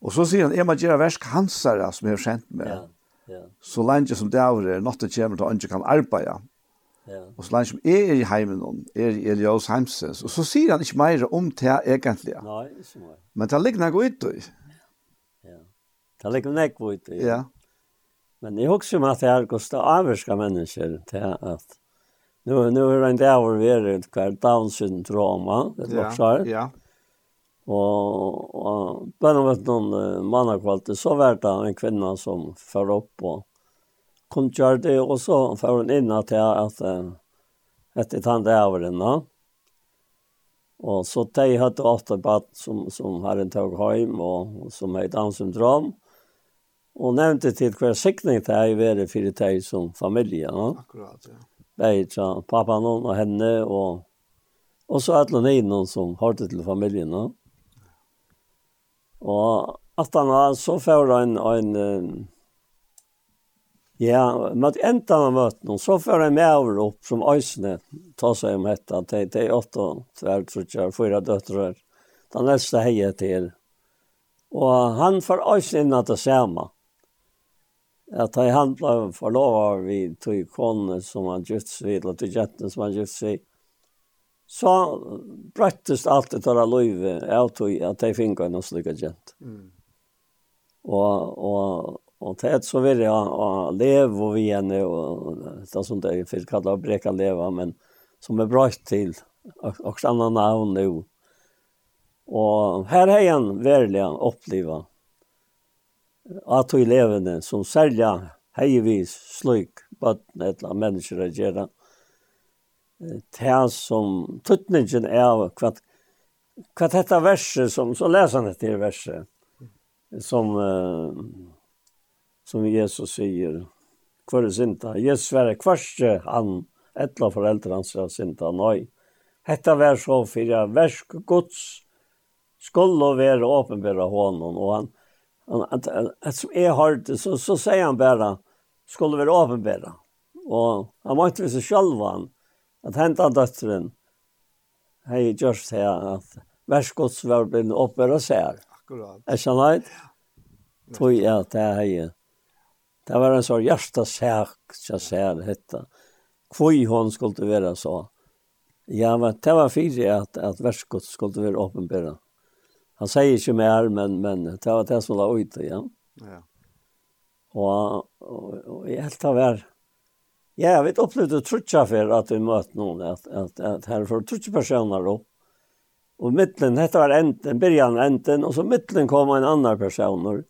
Og så sier han, jeg må gjøre versk hans er som jeg har kjent med. Ja, ja. Så lenge som det er, nåttet kommer til å ikke kan arbeide. Ja. Og så lenge som jeg er i heimen, er i Elias heimsens. Og så sier han ikke mer om det egentlig. Nei, ikke mer. Men det ligger noe ut i. Ja. Det ligger noe ut i. Ja. Men jeg husker om at det er gos det avvarska mennesker til at nu, nu er det en dag hvor vi er et hver Down-syndroma, det er nok svar. Ja, Og, og bare om noen uh, mannakvalgte, så var det en kvinne som før opp og kom til det, og så før hun inn til at uh, etter tante over henne. Og så de hadde åtte bad som, som har en tog hjem, og, og som heit Down syndrom. Og nevnte til hver sikning til jeg være for det som familie. No? Akkurat, ja. Begge fra pappa noen og henne, og, og så alle noen som hørte til familien. No? Og at han har så før en, en Ja, men enda han har møtt noen, så får jeg med over opp som øsene, ta seg om dette, at det er åtte, tror jeg, fyra døtre, den neste heier til. Og han får øsene inn at det samme att han handlar förlovar vi tog kone som han gift seg, eller och till som han gift seg, Så bröttes allt det där løyve, jeg tog at jag fick en och slicka jätt. Mm. Og, og, og til et så vil jeg att leva og vi henne og det er som det är kalle å bräcka leva men som er bra til, og, og annan navn nå. Og her har han verkligen upplevt at og levende som særlig heivis sløyk bøtten eller mennesker å gjøre det som tuttningen er hva, hva dette verset som, så leser han dette verset som uh, som Jesus sier hver sinta? Jesus være kvarste han etla foreldre hans av synda nøy. Hetta vær så fyrir versk gods skulle være åpenbæra hånden og han at, at, som jeg hørte, så, så sier han bare, skulle være åpenbæra. Og han måtte vise selv han, at hämta døtteren, hei just her, at verskots var blitt åpenbæra ser. Akkurat. Er ikke han Tog jeg at det hei. Det var en sånn hjertesak, ikke ser hette. Hvor hun skulle være så. Ja, men det var fire at, at verskots skulle være åpenbæra. Han säger ju mer, men, men det var det som la ut igen. Ja. Og, og, og jeg helt av her, ja, jeg vet opplevde trutja for at vi møtte noen, at, at, at her får trutja personer opp. Og mittlen, dette var enten, byrjan enten, og så mittlen kom en annan personer,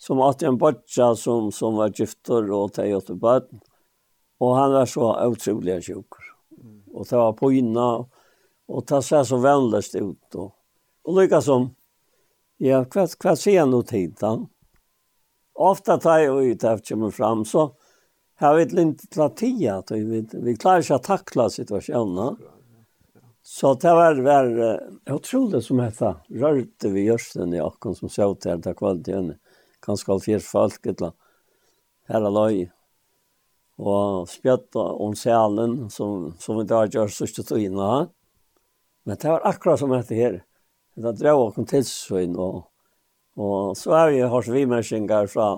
som at en bodja som, som var gifter og teg åtte bøten. Og han var så utrolig sjuk. Og det var på inna, og det ser så veldig ut. Og, Og lykka som, ja, hva, hva sier han nå tid da? Ofta tar jeg ut efter kommer fram, så har vi inte til tida, vi, vi klarer ikke å takla situasjonen. Så det var, var tror det som heter, rörde vi görsten i akkurat som såg till det här kvaliteten. Ganska alfjärs folk, eller land. Här är Og spjøtta om selen som, som vi da gjør sørste togene. Men det var akkurat som dette her. Det drev åkken til tidsvinn, og, og så har vi hørt vimersinger fra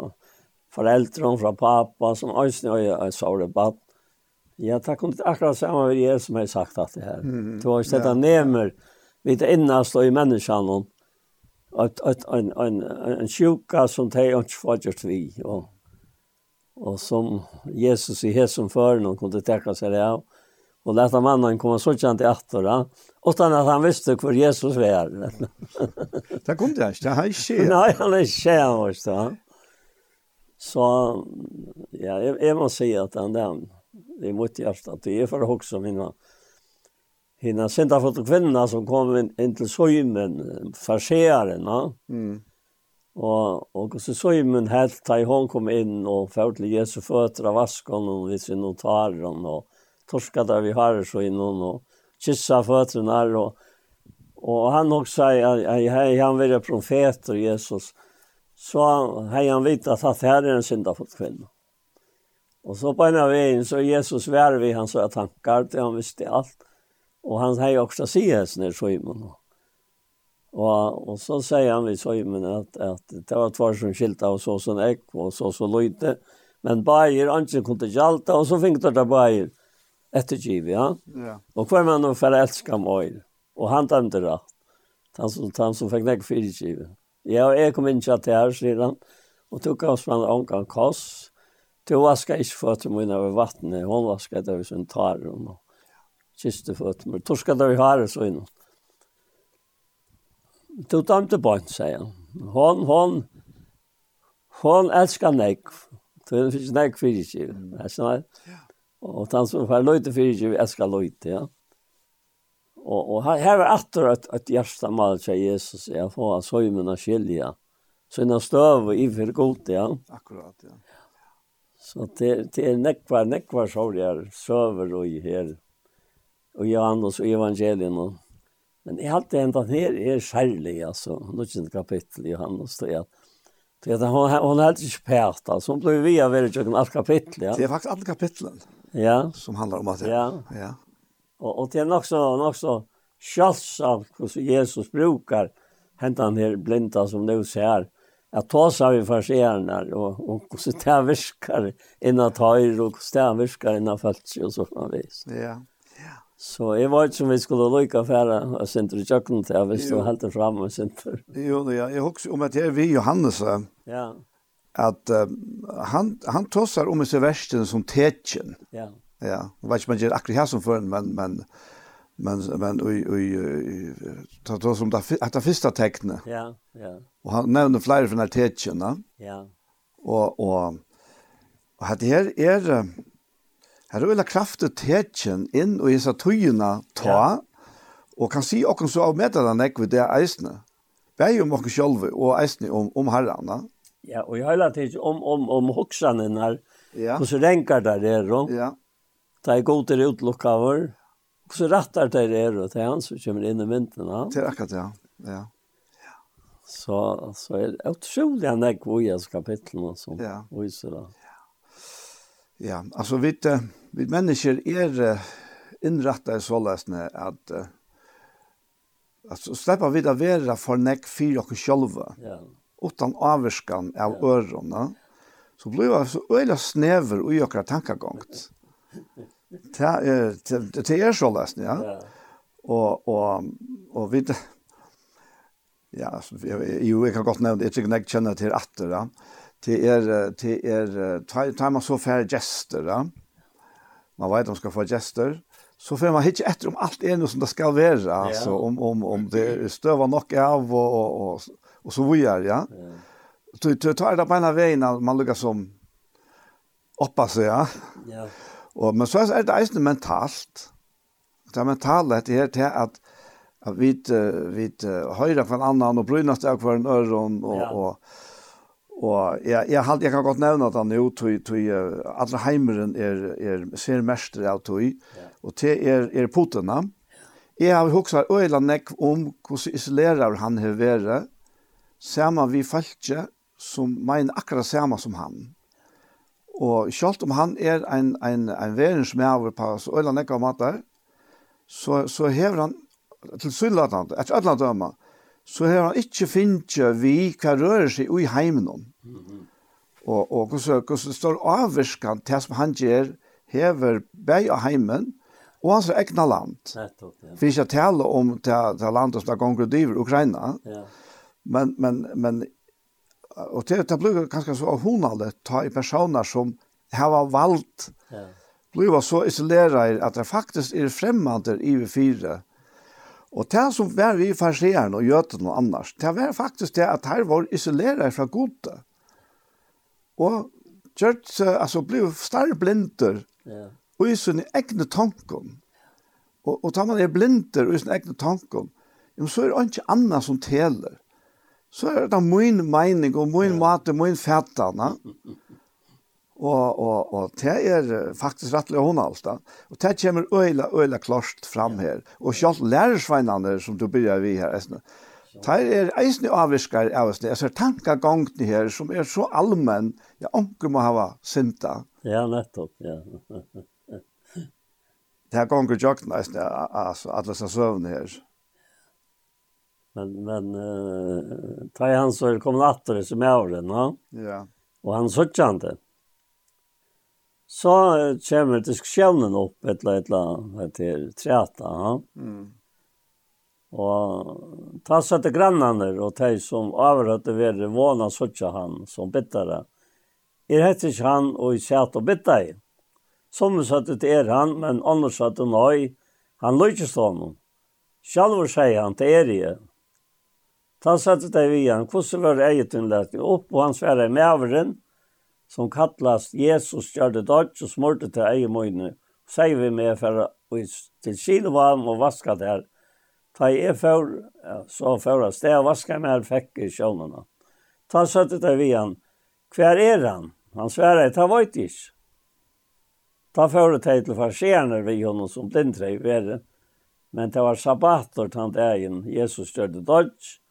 foreldrene, fra pappa, som øyne og jeg sa det bad. Ja, det kom ikke akkurat samme med jeg som har sagt at det her. Mm, det var ikke dette ja. nemer, vidt innast og i menneskene, at, at en, en, en sjuka som de ikke får gjort vi, og, og som Jesus i hesen før, noen kunne tekke seg det av, och lät mannen komma så känt i attora. Utan att han visste hur Jesus var. det kom det inte, han är tjej. Nej, han är tjej också. Ja. Så ja, jeg, jeg må si at han där, det er mot hjärtat, det er for å huske om henne. Henne senta för kvinnorna som kom inn, in, in till sojmen, farserarna. Mm. og, og så søymen helt da hun hon kom in och för till Jesu fötter av vaskon och vid sin notar och torska där vi har så innan och kyssa fötterna och och han också säger han vill profet och Jesus så har han vet att att här är en syndafull kvinna. Och så på ena vägen så Jesus värv i hans öra tankar, det han visste allt. Och han har ju också ses när Simon. Och, och så säger han vid Simon att, att det var två som skilta och så som äck och så så lite. Men bajer, antingen kunde jalta och så fick det där bajer ettergiv, ja. ja. Og hver mann var forelsket om øyne. Og han dømte det. Han som, han som fikk nekk fyrtgiv. Ja, og jeg kom inn til det her, sier han. Og tok oss fra en omgang koss. Du vasket ikke føtter min over vattnet. Hun vasket det hvis hun tar. Og kiste føtter mine. Torsket det over haret så inn. Du dømte barn, sier han. Hon, hon, hon elskar nekk. Du finnes nekk fyrtgiv. Ja. Og han som får løyte for ikke, elsker løyte, ja. Og, og her, her er atter et, et hjerte mal til Jesus, jeg får at søymene skilja. Søyne støv og iver godt, ja. Akkurat, ja. Så det, det er nekvar, nekvar sorger, søver og i her. Og Johannes og evangelien. Og. Men jeg halte enda her er særlig, altså. Nå kapittel Johannes, det er Det hon hon helt inte pärta som blev vi av väldigt tjocken allt kapitel ja. Det är faktiskt alla kapitlen. Ja. Som handlar om att Ja. Ja. Och och det är också också självsamt hur Jesus brukar hända ner blinda som nu ser att ta sig vi för senar och och hur det här viskar innan tar och hur det här innan fälts och så man vis. Ja. Ja. Så jag var inte som vi skulle lycka färra och sen till köknet jag visste helt fram och sen. Jo, ja, jag också om att det är vi Johannes. Ja att uh, han han tossar om seg värsten som tecken. Ja. Ja, vad man gjør akkurat her som før, men men men men oj oj ta då som där att det första tecknet. Ja, ja. Och han nevner flere fra från tecknen. Ja. Och och och hade här är här är veldig kraftig tecken in og i seg tøyene ta ja. och kan se och så av med den ekve det eisne. Bär ju om och själva och eisene om om herrarna. Ja, og i hele tiden om, om, om hoksene her, ja. hvordan renker der er, og ja. det er god til utlokkaver, hvordan rattar der er, og det er han som kommer inn i mynden. Ja. Det er akkurat, ja. ja. ja. Så, så er det utrolig han er god i hans kapitlene som ja. viser det. Ja, altså vi, vi mennesker er innrettet sålesne at, uh, altså, slipper vi da være for nekk for oss selv. Ja, ja utan avskan av örona så blir det så öliga snäver och jag kan tanka gångt. Det är det är så läst ja. ja. Och och och vi... ja, jo jag kan gott nämna det jag kjenner till atter, da. till er till er ta ta man så færre gester va. Man vet om ska få gester så får man hitta efter om allt är noe som det ska vara alltså om om om det stövar nok av og, och, och og så vi är, ja. Du du tar det på en ena vägen man lukker som oppa seg, ja. Ja. Og, men så er det eisende mentalt. Det er mentalt det här til at, at vi vi høyre for en annan og brynast av kvar en öron og, ja. Og og jeg, jeg, jeg, jeg kan godt nevne at han jo tog, tog uh, alle heimeren er, er ser mester av tog, ja. og til er, er potene. Ja. Jeg har hoksa øyla nekk om hvordan isolerer han har vært, saman vi falskje som mener akkurat saman som han. Og selv om han er en, en, en verensmæver på så øyne nekka matar, så, så hever han til Sydland, etter alle døma, så hever han ikke finnet vi hva rører seg i heimen om. Mm. Og, og hvordan, hvordan står avvirskan til som han gjør, hever beg av heimen, og hans egna land. Nettopp, ja. Vi skal tale om det til landet som er gongrudiver, Ukraina. Ja. Men, men, men, och det, det blir ganska så avhåndet, ta i personer som har valt ja. blir så isolerade att det faktiskt är främmande i vi fyra och det som var vi farsierne och gjøtene og annars, det var faktiskt det att här var isolerade från gode. Och gjørt, alltså blev større blinder, ja. og i sin egne tanker. Og, og tar man er blinder og i egna egne tanker, så er det ikke annet som teler så er det min mening og min mat og min na. Og, og, og det er faktisk rettelig hun alt. Og det kommer øyla, øyla klart fram her. Og selv lærersveinene som du begynner vi her, eisne. Det er eisne avviskar av oss, Jeg ser tankegangene her som er så allmenn. Ja, onker må hava synda. Ja, nettopp, ja. det her gonger jokken eisne, altså, alle som søvn her. Ja. Men men uh, ta han så kom natter som är den, va? Ja. Och han såg inte. Så uh, kommer diskussionen upp ett eller ett eller till träta, va? Mm. Och ta så att grannarna och de som avrätte det våna såg han som bittare. Er hette ikke han og i sæt og bitt deg. Som satt ut er han, men annars satt hun. Han løy honom. Sjalvor sier han til er. Ta satte de vi han, hvordan var det eget innlært? Opp og han sverre mæveren, som kallast Jesus gjør det dødt, og smurte til eget møgne. Sier vi med for til Kilovan og vaska der. Ta jeg for, ja, så for at jeg vaska med fikk i sjånene. Ta satte de vi han, hver er han? Han svære, ta veit ikke. Ta fører til til farseerne vi honom som blindtrev, men det var sabbator tant egen, Jesus gjør det dødt,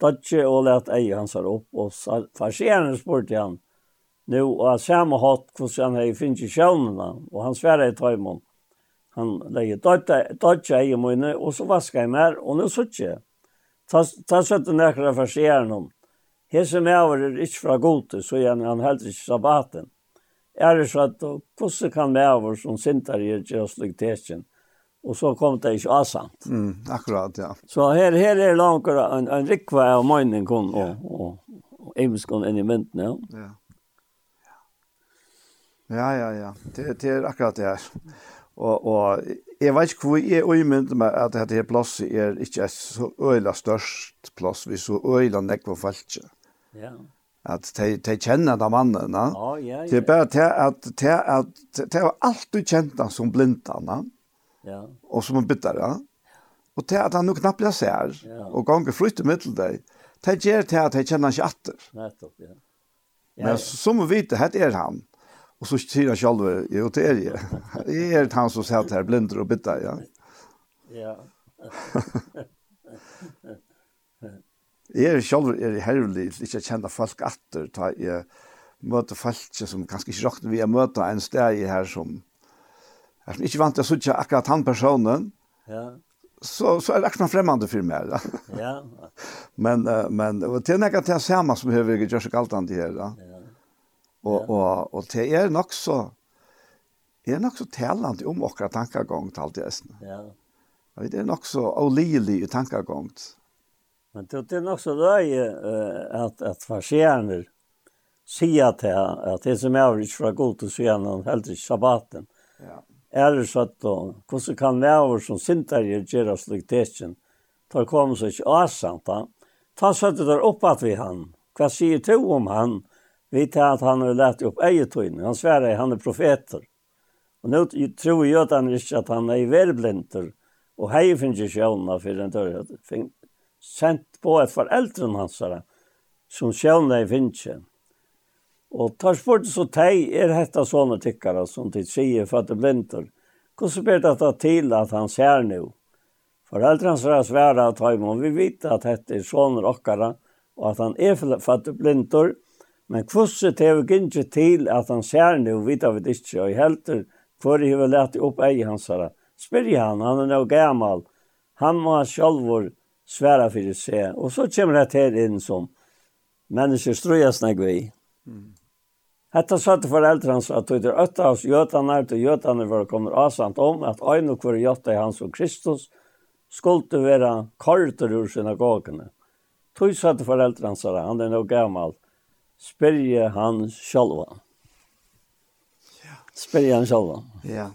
dodge og let ei hans her opp, og farseren spurte han, nu og av samme hatt hvordan han hei finnes i sjøvnene, og han sverre i tøymon. Han legger dodge ei mine, og så vasker jeg mer, og nu suttje. Ta, ta søtte nekra farseren om. Hese mever er ikke fra gode, så han, han heldur ikke sabbaten. Er det så at hvordan kan mever som sintar i er gjør slik? och så kom det ju asant. Mm, akkurat ja. Så här här är långt en en rikva av mannen kom och och och in i mynten ja. Ja. Ja ja ja. Det det är akkurat det här. Och och jag vet inte hur är i mynten med att det här plats är inte så öjla störst plats vi så öjla nekva falske. Ja att de de känner de mannen, va? Ja, ja. Det är bara att att att det var allt du kände som blindarna. Mm Ja. Och som en bitter, ja. Och till att han nu knappt jag ser ja. och gånger flyttar med till dig. Det ger till att jag känner inte efter. Nettopp, ja. ja. Men som vi vet, det är han. Och så säger han själv, jo det är det. Det är han som säger att här blinder och bitter, ja. Ja. Jeg er selv er hervelig ikke å kjenne folk atter, ta jeg møter folk som kanskje ikke råkner vi å møte en sted her som er som ikke vant til å sitte akkurat han personen, ja. så, så er det akkurat fremmende for meg. Ja. Ja. men, men det er nekka til det samme som har vært gjør seg alt annet her. Da. Ja. Og, og, og det er nok så er nok så talende om okra tankagång til alt det Ja. Det er nok så olili i tankagång. Men det er nok så løye uh, at, at farserende sier til at det som er ikke fra god til sønnen, helt i sabbaten, ja ære satt og hvordan kan næver som sintarjer gjøre slik tekjen, tar kommer seg ikke avsamt han. Ta satt der opp at vi han. Hva sier du om han? Vi tar at han har lært opp egetøyne. Han sverre han er profeter. Og nå tror jeg at han ikke at han er verblinter. Og hei finnes ikke sjøvnene for den dør. Sendt på et foreldren hans, som sjøvnene finnes ikke. Og tar spurt så tei, er hetta sånne tykkare som til sier for at det blinter. Hvordan ber det til at han ser nu? Foreldrene hans svære at han må vi vet at dette er sånne okkara, og at han er for at det blinter. Men hvordan tar vi ikke til at han ser nu, vet vi ikke, og i helter, hvor jeg vil lete opp ei hans herre. Spyr han, han er nå gammal. Han må sjálfur sværa fyrir se. Og så kommer det her inn som mennesker strøyas negvi. Mm. Hetta satt for hans at det er øtta hos jøtanar til jøtanar var kommer avsamt om at øyne hver jøtta i hans og Kristus skulle være korter ur synagogene. Tøy satt for hans at han er noe gammal. Spyrje han sjálva. Spyrje han sjálva. Ja.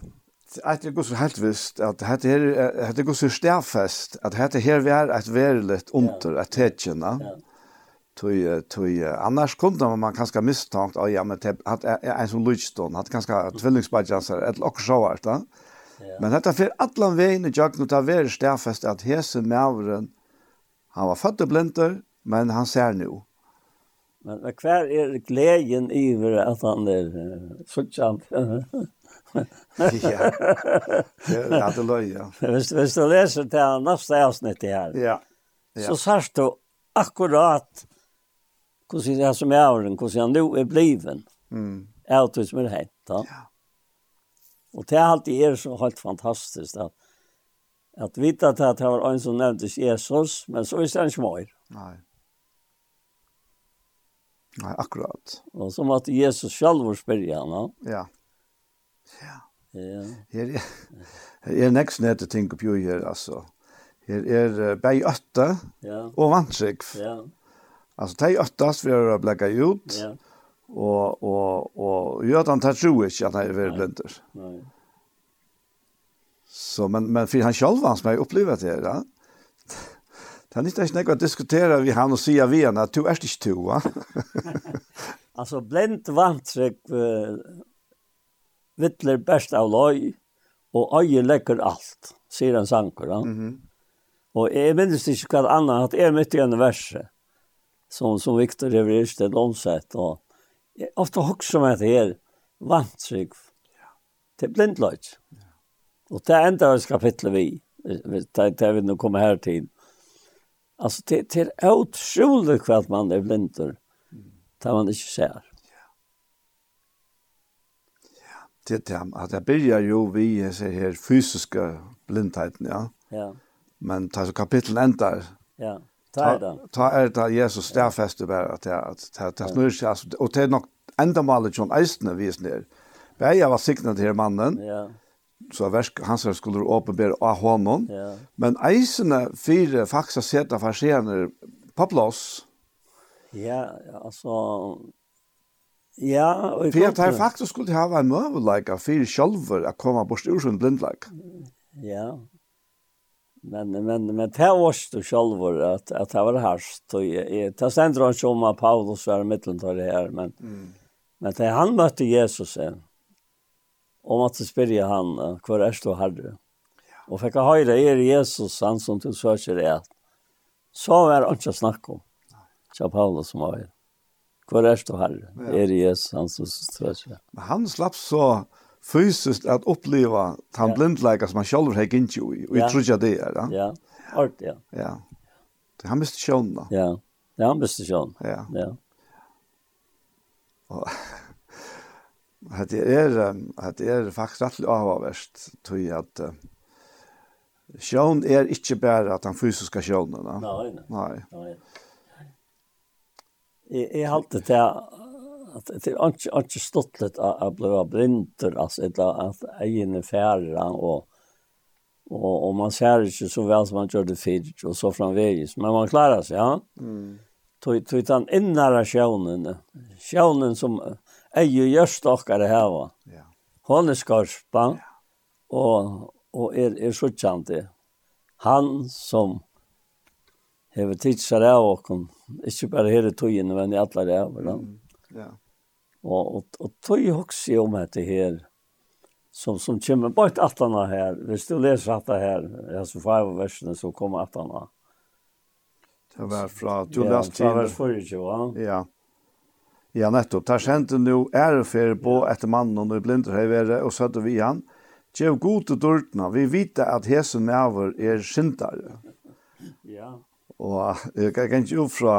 Det er så helt visst at det her, hette gos stærfest, at hette her vær et verilet under, at tetjena. Ja tui tui annars kunde man kanske misstänkt ja men att en som Luchton hade kanske tvillingsbadjansar ett och så vart då. Men detta för allan vägen i jag nu tar väl stärfast att hese mävren han var fatt blinder men han ser nu. Men kvar är glädjen över att han är sådant. ja. Ja, det løy ja hvis hvis du leser det neste avsnitt her Ja. ja. Så du akkurat hur är som är åren, hur han nu är bliven. Mm. Allt som är hett. Ja. Och det är alltid är så helt fantastiskt att att vita att det var en som nämndes Jesus, men så är det inte mer. Nej. Nej, akkurat. Och som att Jesus själv spyrja han. Ja. Ja. Ja. Her er next net to think of you here alltså. Her er uh, bei åtta ja. og vantrygg. Ja. Alltså det är åttast för att bläcka ut. Ja. Och och och gör att han tar tro inte att han är blindar. Nej. Så men men för han själv han som har upplevt det där. Det är inte något att diskutera vi han och säga vi att du är inte du, va. alltså blind vantryck vittler bäst av loj och öje läcker allt, säger en sankor. Ja? Mm -hmm. Och jag minns inte vad annat, att jag mitt i en verse som, som Viktor Everisted omsett. Og jeg ofte husker meg til her, vantrygg til blindløyt. Ja. Og det er enda hans kapitlet vi, det vi nå kommer her til. Altså, det, det er utrolig hva man er blinder, det man ikke ser. Ja. Det er at jeg begynner jo vi ser her fysiske blindheten, ja. Ja. Men det så kapitlet ender. Ja. Ta, ta er det Jesus stærfeste bare at det, at det snur seg, altså, og det er nok enda malet John Eisene vis ned. Beia var signet til mannen, ja. så versk, hans som skulle åpenbære av hånden, ja. men Eisene fire faksa seta farsener på plass. Ja, altså, Ja, og for at her faktisk skulle ha en møvelag av fire sjølver å komme bort ur sin blindlag. Ja, men men men det var då själv att att det var härst och jag tar han som att Paulus var mitteln där här men mm. men det han mötte Jesus sen om att spyrja han kvar är stå herre? Och fick höra er Jesus han som till söker det så var det inte snack om så Paulus som var kvar är stå herre? Är Jesus han som till söker men han slapp så fysiskt att uppleva han ja. blindläkare som han själv har inte i. Och jag tror jag det är. Ja, ja. art, ja. Ja. Det han måste sjön. Ja, ja han måste sjön. Ja. Ja. Och att det är att det är faktiskt rätt avvärst tror jag att uh, sjön är inte bara att han fysiska sjönen. Nej, nej. Nej. Nej. Jag har alltid det att det är inte inte stottlet att bli blinter alltså ett att egen färra och och og man ser ikke så väl som man gjorde fyrt, och så framvägis men man klarar sig ja. Mm. Tog tog den innere sjönen. Sjönen som er jo gjørst dere här. Ja. Hon er skarpa. Ja. Och och är är sjutjande. Han som hever tidsar av och ikke bara her i tojen men i alla det här. Mm. Ja. Og, og, og tog også om dette her, som, som kommer bare til atlarna her. Hvis du leser dette her, jeg så får versene, som kommer atlarna. Det var fra, du ja, leste til. Ja, fra vers 24. Ja. Ja, nettopp. Der kjente nu ærefer på etter mannen og blinder hei være, og søtte vi han. Gjev god til dørtene. Vi vet at hesen med over er skyndare. Ja. Og jeg kan ikke ut fra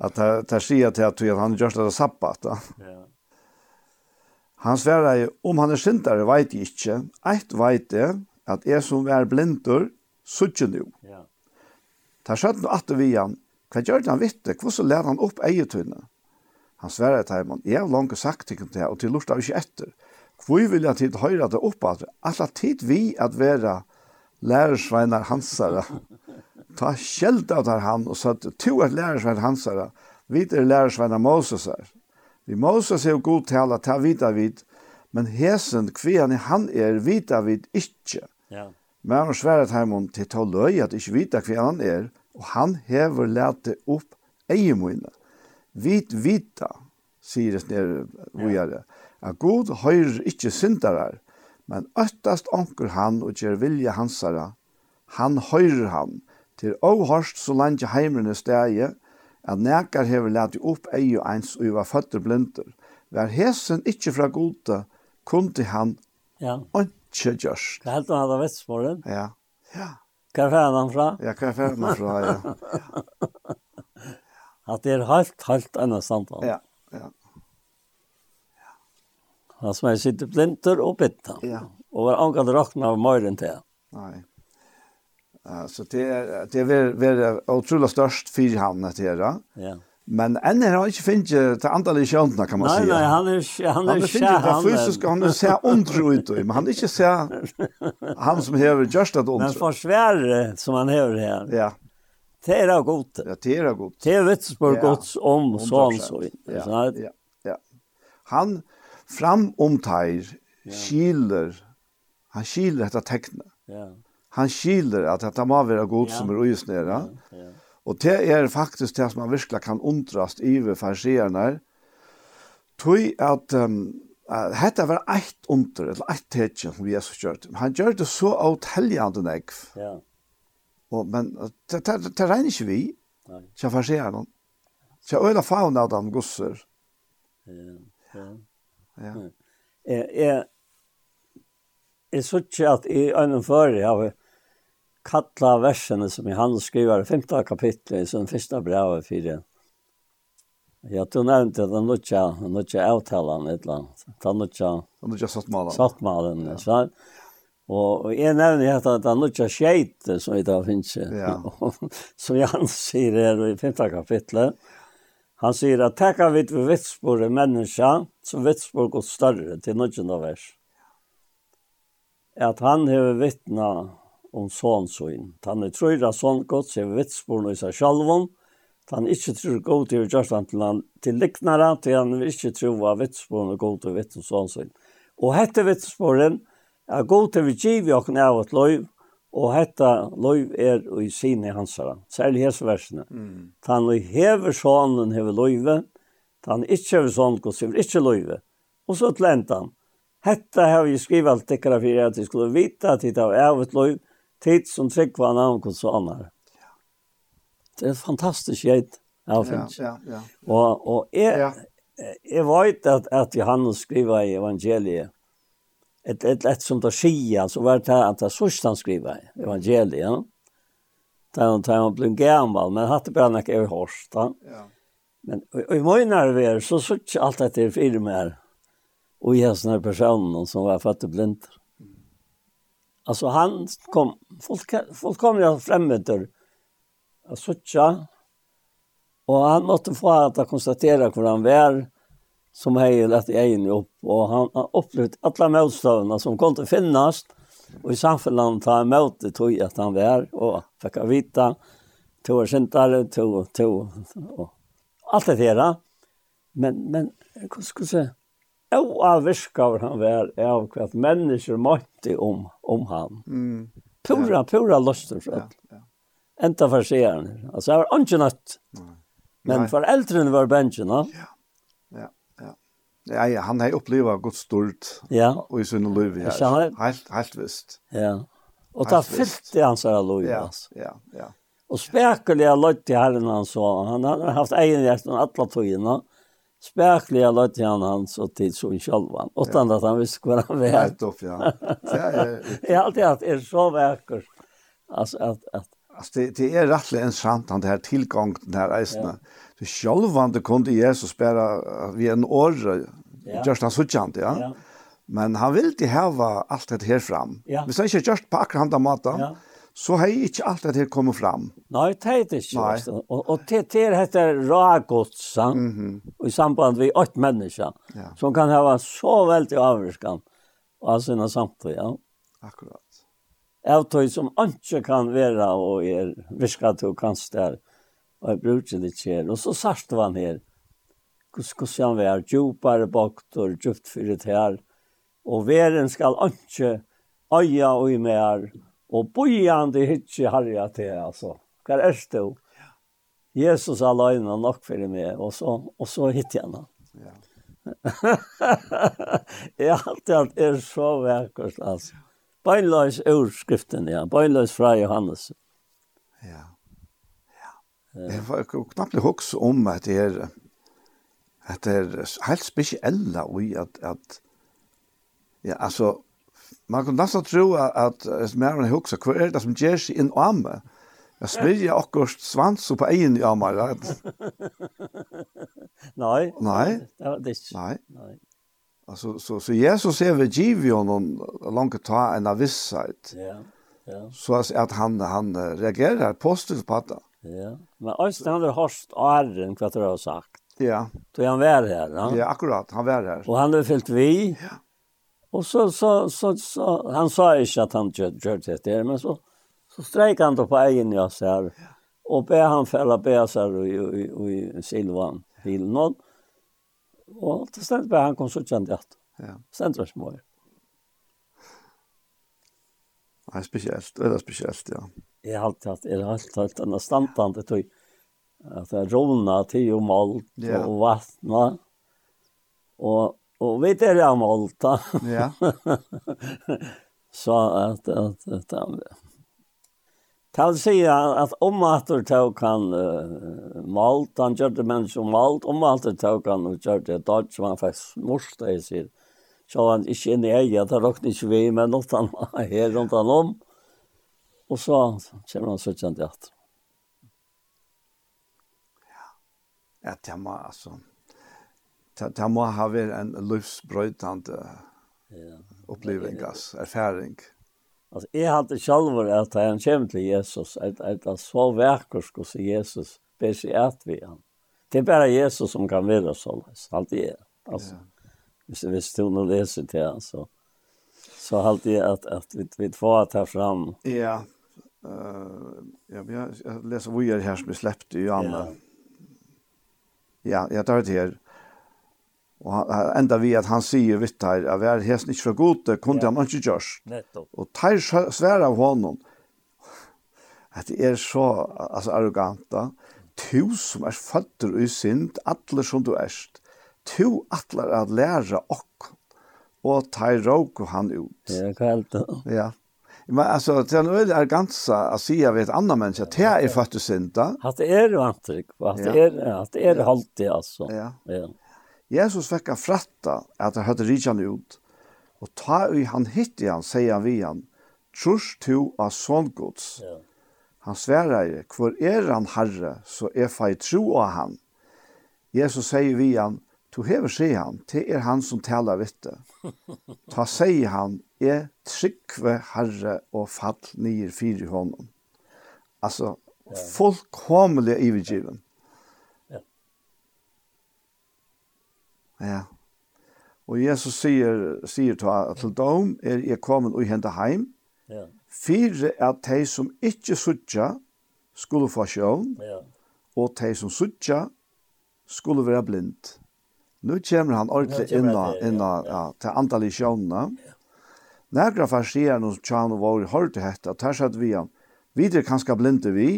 at jeg sier til at han gjør det sabbat. Ja. Han sverar jo, om han er syndare, vet jeg ikke. Eit vet jeg, at jeg som er blindur, suttje nu. Ja. Ta skjøtten at vi han, hva gjør han vitte, hvordan lær han opp eietunne? Han sverre til ham, jeg har langt sagt til det, og til lort av ikke etter. Hvor vil jeg tid høyre det opp at alla tid vi at være lærersveinar hansare, ta skjelt av der han og satt to er lærersvein hans er vi er lærersvein av Moses er vi Moses er jo god til ta vita vid men hesen kvian han er vita vid ikkje ja. men han sværet heimon til ta løy at ikkje vita kvian han er og han hever lete opp eiemoina vit vita sier det nere vujare at god høyrer ikkje syndarar men øttast onker han og gjør vilja hansara. Han høyrer han Til åhørst så langt heimren er steget, at nekar hever leti opp ei og eins og var føtter blinder. Vær hesen ikke fra gode, kunde han ja. ikke gjørst. Det er helt han hadde vett. Ja. ja. Hva er han fra? Ja, hva er han fra, ja. ja. At det er helt, helt annet samtale. Ja, ja. ja. Han som er sitte blinter og bitter. Ja. Og var angat rakna av møyren til. Nei. Så det er, det er vært utrolig størst fire etter her. Ja. Men enn har han ikke finnet til andre kjøntene, kan man si. Nei, nei, han er ikke han. Er han finnet til fysisk, han er ser ondre ut, men han er ikke ser han som hever just at ondre. Men forsvære som han hever her. Ja. Det er godt. Ja, det er godt. Det er vitsspør ja. godt om sånn så. Ja, ja, ja. Han fram om teir, skiler, han skiler etter tekne. Ja han skiler at det må være god som er uisnere. Ja, ja. Og det er faktisk det som man virkelig kan undrast i ved farsierne. Tøy at um, uh, dette var ett under, eller ett tekjen som Jesus gjør det. Han gjør det så avteljende negv. Ja. Og, men det, det, det regner ikke vi. Nei. Ikke farsierne. Så øyla faun av dem gusser. Ja. Ja. ja. Jeg, jeg, jeg, jeg, jeg, jeg, jeg, jeg, jeg, jeg, kalla versene som i han skriver i femte kapitlet i sin første brev fire. Ja, du nevnte den nødja, nødja avtalen et eller annet. Den nødja... Den nødja sattmalen. Sattmalen, ja. Så, og, og jeg nevner at den nødja skjeit, som vi da finnes. Ja. som Jan sier her i femte kapitlet. Han sier at takka vidt vi vitsbore menneska, så vitsbore går større til nødja vers. At han har vittna om sån sån. Han er trøyra sån godt seg vitsborn i seg sjalvån. Han ikke tror god til å gjøre han til han til liknere, til han ikke tror av vitsborn og god til vitt og sånn sånn. Og hette vitsborn er god til vi giv i åkken av et løyv, og hette løyv er i sine hansere, særlig hese versene. Mm. Han hever sånnen hever løyve, han ikke hever sånn godt, hever ikke løyve. Og så tlente han. Hetta har vi skrivet alt dekker for at vi skulle vite at det var av et løyv, tid som tryggva namn hos sonar. Det er fantastisk gjeit, jeg finnes. Ja, ja, ja. Og, og jeg, ja. jeg vet at, at Johannes skriver i evangeliet, ett ett et som det skia så var det att det sista han skriver i evangeliet. Där han tar han blev gammel, men hade bare några år hårst. Ja. Men och, och i morgon vi är så så allt det är filmer. Och jag såna personer som var fattig blind. Ja Alltså han kom folk folk kom ju främmande att söka och han måste få att konstatera hur han var som hejl att jag in upp och han har upplevt alla motståndarna som kom att finnas och i samfällan ta emot det tog att han var och fick vita två centare två två och allt det där men men hur ska jag säga og av viskaver han var av hva mennesker måtte om, om han. Mm. Pura, ja. pura lusten fra. Ja, ja. Enda for seeren. Altså, jeg var ikke nødt. Men foreldrene var bensjene. Ja, ja, ja. Ja, ja, han har opplevd godt stort ja. og i sunne liv her. Ja. Helt, helt visst. Ja. Og da fyllte han seg av liv. Ja, ja, ja. Og spekelig har løtt til herren han så. Han har haft egen hjertet alle togene. Ja spärkliga han hans och tid som självan. och ja. att han visste vad han var. Helt upp, ja. Det är alltid att det är så vackert. Alltså att, att Alltså det, det är rättligen en sant han det här tillgång den här resan Ja. Så självan det kunde Jesus bara vi en år. Ja. Just han sådant, ja. ja. Men han vill inte häva allt det här fram. Ja. Vi säger just på akkurat han där maten. Ja så har jeg ikke alt det kommet fram. Nei, det er ikke. Nei. Og, og det, det heter ragodsa, mm -hmm. i samband med åtte mennesker, ja. som kan ha så veldig avvirkan av sine samtidig. Ja. Akkurat. Avtøy som ikke kan være og er virkat og kanskje der, og jeg bruker det ikke. Og så sørste han her, hvordan han var, djupere baktor, djupt fyrt her, og veren skal ikke øye og i mer, Og bojande hitje harja til, altså. Hva er det jo? Jesus løgnet nok for meg, og så, og så hitje han. Ja. jeg alltid hatt er så vekkert, altså. Beinløs urskriften, ja. Beinløs fra Johannes. Ja. ja. Jeg var knappt hoks om at det er, at det er helt spesielle i at, at ja, altså, man kan nästan tro att smärren huxar kvar är det som ger sig in arme. Jag smiljer akkurat svans på egen i armar. Nej. Nej. Det är Nej. Nej. Alltså så så Jesus ser vi giv ju någon långt ta en visshet. Ja. Ja. Så att han han reagerar positivt på det. Ja. Men Östen han har hört åren, vad du har sagt. Ja. Då är han väl här, va? Ja, akkurat. Han var här. Och han har fyllt vi. Ja Och så, så, så, så han sa inte att han gjorde gör det där, men så, så strejkade han då på egen jag så här. Och be han fälla besar i, i, i Silvan till någon. Och till slut blev han konsultant det. Ja. Sen tror jag Det är speciellt, det är speciellt, ja. Jag har alltid haft, jag har alltid haft den här det tog att det är råna, tio malt och vattna. Och Och vet är jag Malta. Ja. så at, at, at, at Ta vil si at om at du tog han uh, malt, han körde men som malt, om at du tog han og gjør det dag som han faktisk morste i sig. Så han ikke inn i eget, det råkade ikke vi med något han var här runt han om. Og så kommer han så kjent i at. Ja, jag tänkte alltså, det må ha vært en livsbrøytende ja. oppleving, altså, erfaring. Altså, jeg hadde selv at han kom til Jesus, at, det er så verker skulle Jesus, ber seg at vi han. Det er bare Jesus som kan være så, alt det er. Altså, hvis, hvis du nå leser til han, så, så alt det at, at vi, vi får ta fram. Ja, uh, ja jeg, jeg leser hvor jeg her som vi släppte i Anna. Ja, ja, jeg det det her. Og han, enda vi at han sier vitt her, at vi er hesten ikke fra gode, kunne ja. han ikke gjørs. Nettopp. Og tar svære av honom, at det er så altså, arrogant da. Tu som er føtter i synd, atler som du erst. Tu atler at lære ok, og tar råk han ut. Ja, hva er det? Ja. Men altså, det er en øyelig arrogansa å si av et annet menneske, at det er føtter synd da. At det er vantrykk, at det er, at det er halvtid, altså. Ja. ja. Jesus fikk a fratta at han høyde rikjan ut, og ta i han hitti han, sier han vi han, trus tu av sångods. Ja. Han sverar hvor er han herre, så er fei tro av han. Jesus sier vi han, Tu hever, se han, til er han som talar vitte. Ta sier han, er tryggve herre og fall nyer fyri honom. Altså, ja. folk komelig ivergiven. Ja. Og Jesus sier, sier til, til dem, er jeg kommet og hentet heim, ja. fire er de som ikke suttja, skulle få sjøen, ja. og de som suttja, skulle være blind. Nu kommer han ordentlig inna, inna ja, til antall i sjøvnene. Ja. Nægra farsier noen tjan og våre vår til hette, og satt vi han, videre kanskje blinde vi,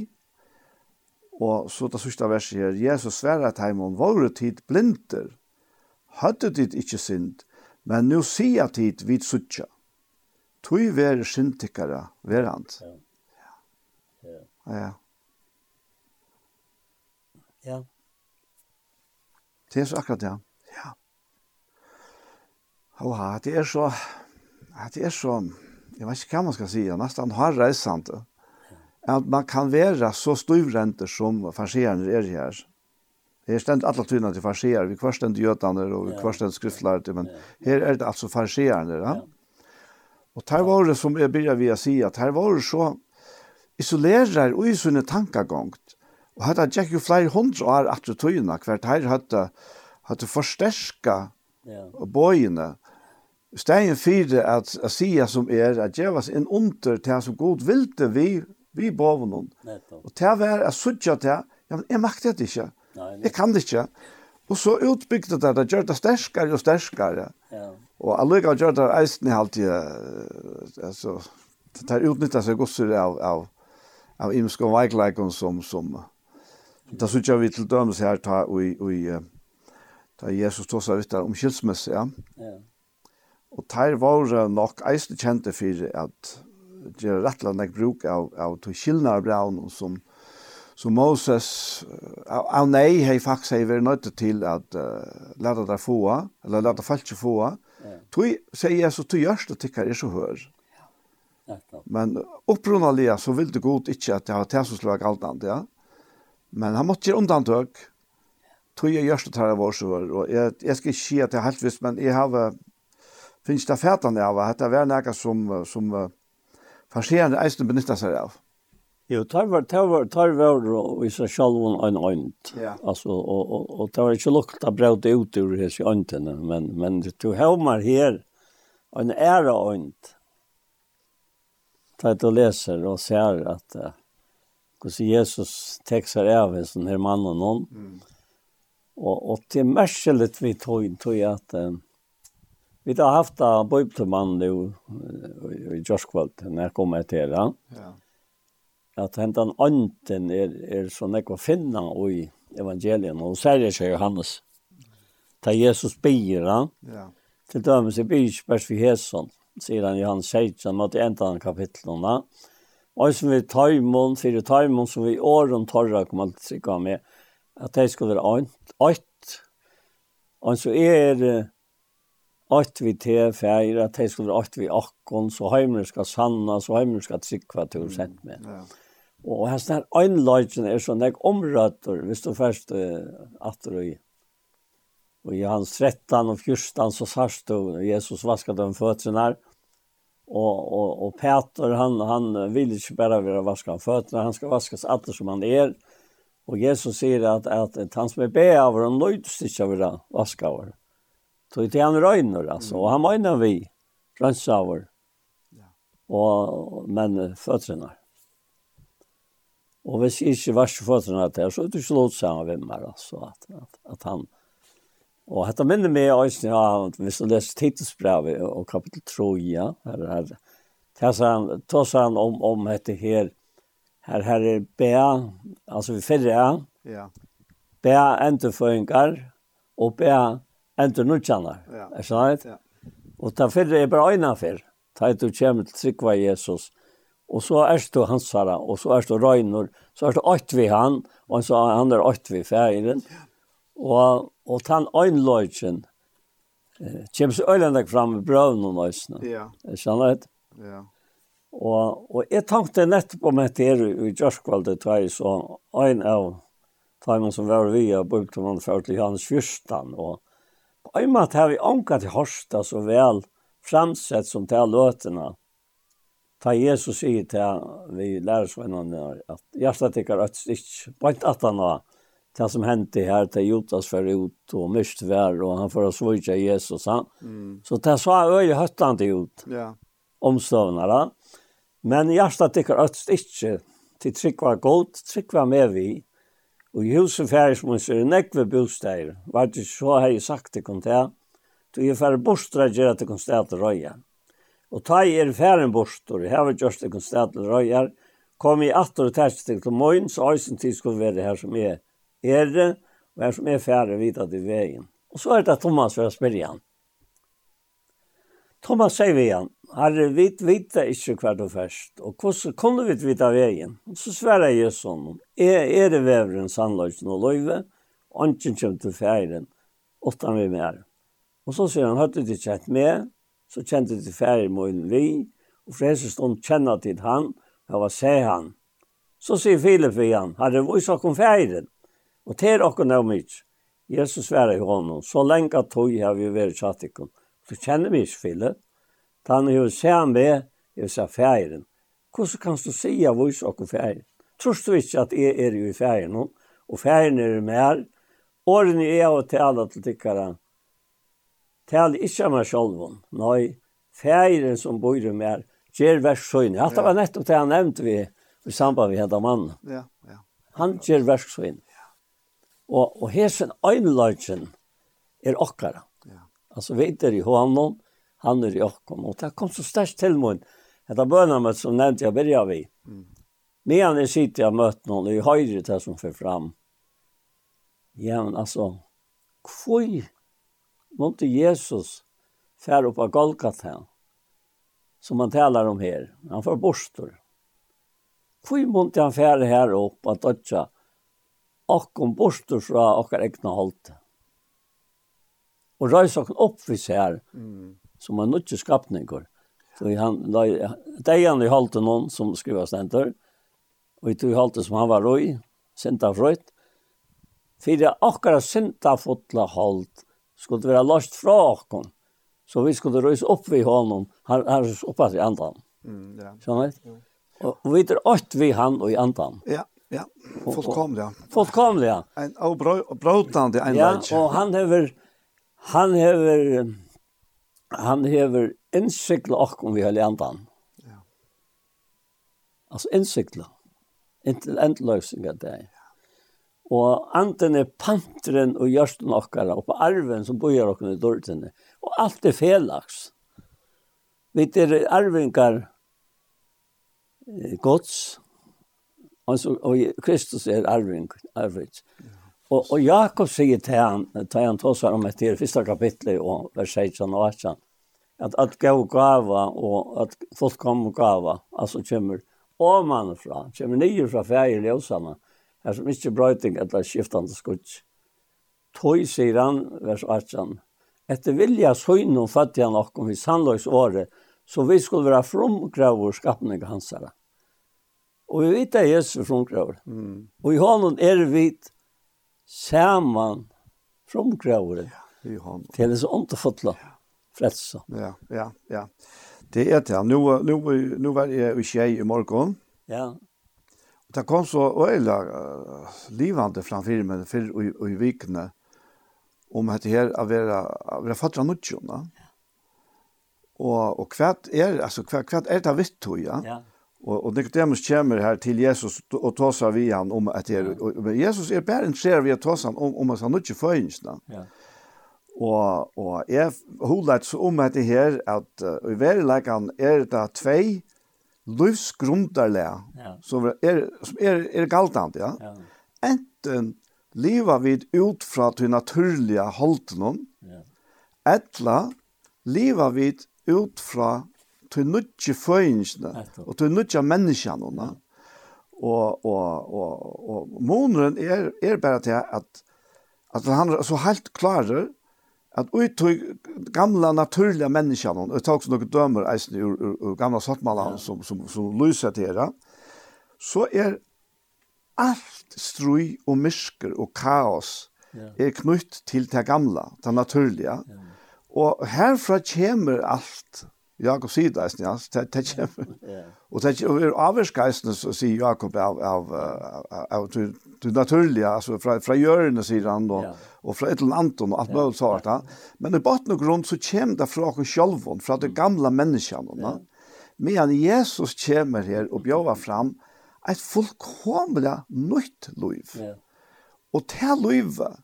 og så det sørste verset her, Jesus sverre at heimon våre tid blinder, Hadde dit ikkje synd, men nu sia tid vid suttja. Tui vere syndtikkara verand. Ja. Ja. Ja. Ja. Det er så akkurat det. Ja. Og ja, det er så, det er så, jeg vet ikke hva man skal si, nesten har reisant. At man kan være så stuvrenter som farsierne er her. Ja Det är ständigt alla tyna till farsier, vi kvar ständigt jötaner och vi kvar ständigt skriftlärare, men här är det alltså farsierande. Ja? Och här var det som jag började via säga, att här var det så isolerar och i sina tankagångt. Och här hade jag ju flera hundra år att du tyna, kvart här hade hade förstärka yeah. bojene. Stein fyra att, sia som är att ge var en under till som god vilte vi vi boven hon. Och det var att sudja till, ja men jag makte det inte. Jeg kan det ikke. Og så utbygde det, det gjør det sterskere og sterskere. Ja. Og allega gjør det eisen i halvtid, altså, det tar utnyttet seg gosser av, av, av imske og veikleikon som, som, da synes jeg vi til dømes her, ta, og, og, ta Jesus tog seg vitt om skilsmesse, ja. Ja. Og der var nok eisen kjente for at gjør rettelig nek bruk av, av to skillnare braun som, som, Så Moses, av av nei, hei faktisk hei vært nødt til at uh, lade deg få, eller lade folk ikke få. Ja. Tui, sier jeg, så tui gjørst det tikkar er så hør. Men opprunnelig så vil det godt ikke at det har til som slag alt annet, ja. Men han måtte gjøre undantøk. Tui er gjørst det tar av så hør. Og jeg, jeg skal ikke si at det er helt visst, men jeg har finnes det fætene av at det er nækka som, som uh, farserende eisen benytter seg av. Jo, tar var tar var tar var i så skalvon en ont. Ja. Alltså och och och tar inte lukta bröd ut ur det så onten men men du hemar här en ära ont. Tar du läser och ser att hur Jesus texar av en sån här man och någon. Mm. Och och det märkeligt vi tog tog att vi har haft en bibelman nu i Joshua när kommer till han. Ja at hentan anten er, er så nekva finna i evangelien, og særlig seg Johannes. Ta Jesus byr han, ja. til dømes i byr spørs vi Heson, sier han i hans 16, mot enda han kapitlene. Og som vi taimon, tar taimon, som vi åren torra kom alt sikker med, at det skulle være ått, og så er ått vi til feir, at det skulle være ått vi akkon, så heimer skal sanna, så heimer skal trikva til å sende med. Ja. Og hans der øynløgjen er sånn jeg omrøter, hvis du først uh, atter i. Og i hans 13 og 14 så sørst du, Jesus vasket dem føttene her. Og, og, og Peter, han, han vil ikke bare være vasket om føttene, han skal vaskes atter som han er. Og Jesus sier at, at, at han som er be av han løydes ikke av å vasket av henne. Så det er han røyner, altså. Og han mener vi, rønns av henne. Og, men føttene her. Og hvis jeg ikke var så føtterne til, så er det ikke lov til sammen med meg, altså, at, at, at han... Og dette minner meg også, ja, hvis du leser titelsbrevet og kapittel 3, ja, her, her, her, han, ta seg han om, om dette her, her, her er B, altså vi fyrre, ja, ja. bea enterføringar, og B bea enternutjanar, ja. er sant? Ja. Og ta fyrre er bare øyne fyrr, ta et du kommer til trykva Jesus, ja og så er det hansara, og så er det røyner, så er det åkt vi han, og så er han er åkt vi færen. Og, og den øynløyken eh, kommer så øylendig fram i brøvn og nøysene. Ja. Skjønner du? Ja. Og, og jeg tenkte nettopp om dette her i Gjørskvaldet, da jeg så øyn av Taiman som var via Bulktoman for til Johannes Fyrstan, og på en måte har vi anket i Horsta så vel fremsett som til løtene, Ta Jesus sier til vi lærer oss lærersvennene at hjertet tykker et stikk, bant at han var, det som hendte her til Jotas for ut og mist vær, og han får svøyke Jesus. Han. Mm. Så det sa jeg øye han til ut, ja. omstøvner da. Men hjertet tykker et stikk til trygg var godt, trygg var med vi. Og i huset ferdig som er nekve bosteder, var det så har jeg sagt til kontet, du er ferdig bostra gjør at det kan stedet røye. Mm. Og ta i er færen og her var just ekon stedel røyar, kom i atter og terst til møyn, så eisen tid skulle være her som er ere, og her som er færen vidat til veien. Og så er det Thomas for å spørre igjen. Thomas sier vi han, herre, vi vet ikke hver du først, og hvordan kunne vi vite veien? Og så sverre jeg sånn, er, er det veveren sannløysen og løyve, og ikke kommer til færen, åttan vi mer. Og så sier han, hørte du ikke kjent med, så kjente de færre min vi, og for Jesus stund kjenner til han, og hva sier han? Så sier Filip vi han, herre, hvor er dere færre? Og til dere nå mye. Jesus svarer i honom, så lenge at tog har vi vært satt ikon. Så kjenner vi ikke Filip. Da Han har sett han med, jeg vil si færre. Hvordan kan du si at vi er dere færre? Tror du ikke at jeg er jo i færre nå? Og færre er mer. Årene jeg har tala til tikkere, tal ikkje meg sjálvun, nei, feiren som bor i meg, gjør verksøyne. Alt det var nettopp det han nevnte vi i samband med denne mannen. Ja, ja. Han gjør verksøyne. Ja. Og, og hesen øyneløgjen er okkara. Ja. Altså, vi er i hånden, han er i okkara. Og det kom så størst til mun, etter bønene som nevnte jeg begynte vi. Mm. Men jeg sitter og møter noen, og jeg høyre det som får fram. Ja, men altså, hvor måtte Jesus fære opp av Golgata, som man talar om här. Han får borstor. Hvor måtte han fære her opp av dødja och om borstor fra och egna holdt? Og røys okken opp vi ser, mm. som er nødvendig skapninger. Så han, det er han i holdt noen som skriver stenter, og i tog holdt som han var røy, sinta frøyt, fyrir akkara sinta fotla holdt, skulle være løst fra oss. Så vi skulle røys opp ved honom, han er oppe i andan. Mm, ja. Skjønner du? Og vi er åkt ved han og i andan. Ja, ja. Fullkomlig, ja. Fullkomlig, ja. En avbrotande en Ja, og han hever, han hever, han hever innsikla okken ved har andan. Ja. Altså innsikla. Inntil endløsning av det, ja. Og anten er panteren og gjørsten okkara, og på arven som bojar okkara i dårdene. Og alt er felaks. Vi er arvingar gods, altså, og Kristus er arving, arving. Og, og Jakob sier til han, til han tås om etter første kapitlet, og vers 16 og 18, at at gav gava, og at folk kom gava, altså kommer åmann fra, kommer nye fra fæger ljøsene, er som ikke brøyting eller skiftende skutsk. Tøy, sier han, vers 18, etter vilja søgn og fattig han okkom i sannløys året, så vi skulle være fromgraver skapning hans hansara. Og vi vet at Jesus er fromgraver. Mm. Og i hånden er vi saman fromgraver ja, i hånden. til disse åndefotla fredsa. Ja, ja, ja. Det er det. Nå, nå, nå var jeg i tjej i morgon. Ja det kom så øyla uh, livande framfor meg før og i vikene om dette her å være, å være fattere nødgjørende. Ja. Og, og hva er, altså, hva, hva er det vitt to, ja? ja. Og, og Nicodemus kommer her til Jesus og tar seg ved han om at det er, og, Jesus er bare interessert ved å ta seg om, om at han ikke får inn, ja. Og, og jeg holder så om at det her at uh, i verden er det tvei, livsgrundarlega ja. som er, som er, er galtant, ja. ja. Enten leva vid ut fra til naturliga holdenom, ja. etla leva vid ut fra til nutje føyingsene og til nutje menneskene. Ja. Og, og, og, og, og er, er bare til at, at han er så helt klarer at uttryck gamla naturliga människan och tag också några dömer eisen ur, ur, ur gamla svartmalan som, som, som lyser till det, så är allt strui och mysker och kaos är knytt till det gamla, det naturliga. Ja. Och härifrån kommer allt Jakob sier det, ja, det, det kommer. Og det er avvarsgeistene, sier Jakob, av, av, av, det naturlige, altså fra, fra hjørnet, sier han, og, og fra et eller annet, og alt mulig sånt. Ja. Men i botten og grunn så kommer det fra oss selv, fra det gamle menneskene. Ja. Men Jesus kommer her og bjøver fram et fullkomlig nytt liv. Ja. Og det livet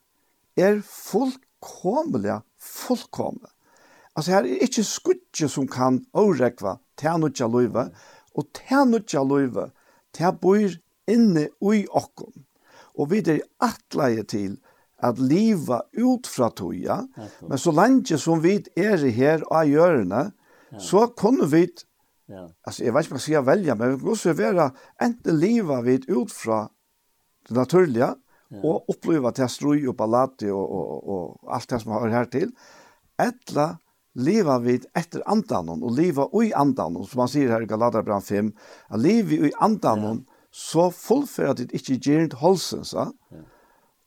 er fullkomlig fullkomlig Alltså här är inte skudje som kan årekva tärnutja löjva och tärnutja löjva tär bor inne i okkom. Och vi er atleie till att leva ut fra toja, men så lenge som vi er her og gjørende, så kunne vi, ja. altså jeg vet ikke hva jeg skal velge, men vi kan også være enten leva vi ut fra det naturlige, og oppleve til strøy og ballati og, og, og, og alt det som har her til, eller leva vid efter andanon och leva i andanon som man säger här i Galaterbrevet 5 att leva i andanon ja. så fullför det inte gernt så. ja.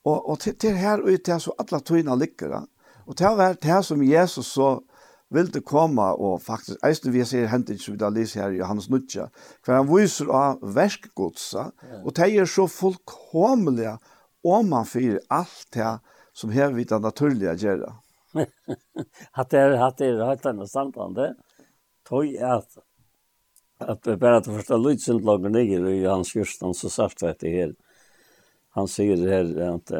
och och till, till här ut där så alla tojna ligger och till här där som Jesus så vill det komma och faktiskt eisen vi ser hänt inte så vidare läser här i Johannes nutja för han visar av verkgodsa och det är så fullkomliga om man för allt det som här vid det naturliga göra att det att det har ett annat samband er at at det bara att första lutsen lagar ner i hans kyrkan så sagt vet det här han säger det här att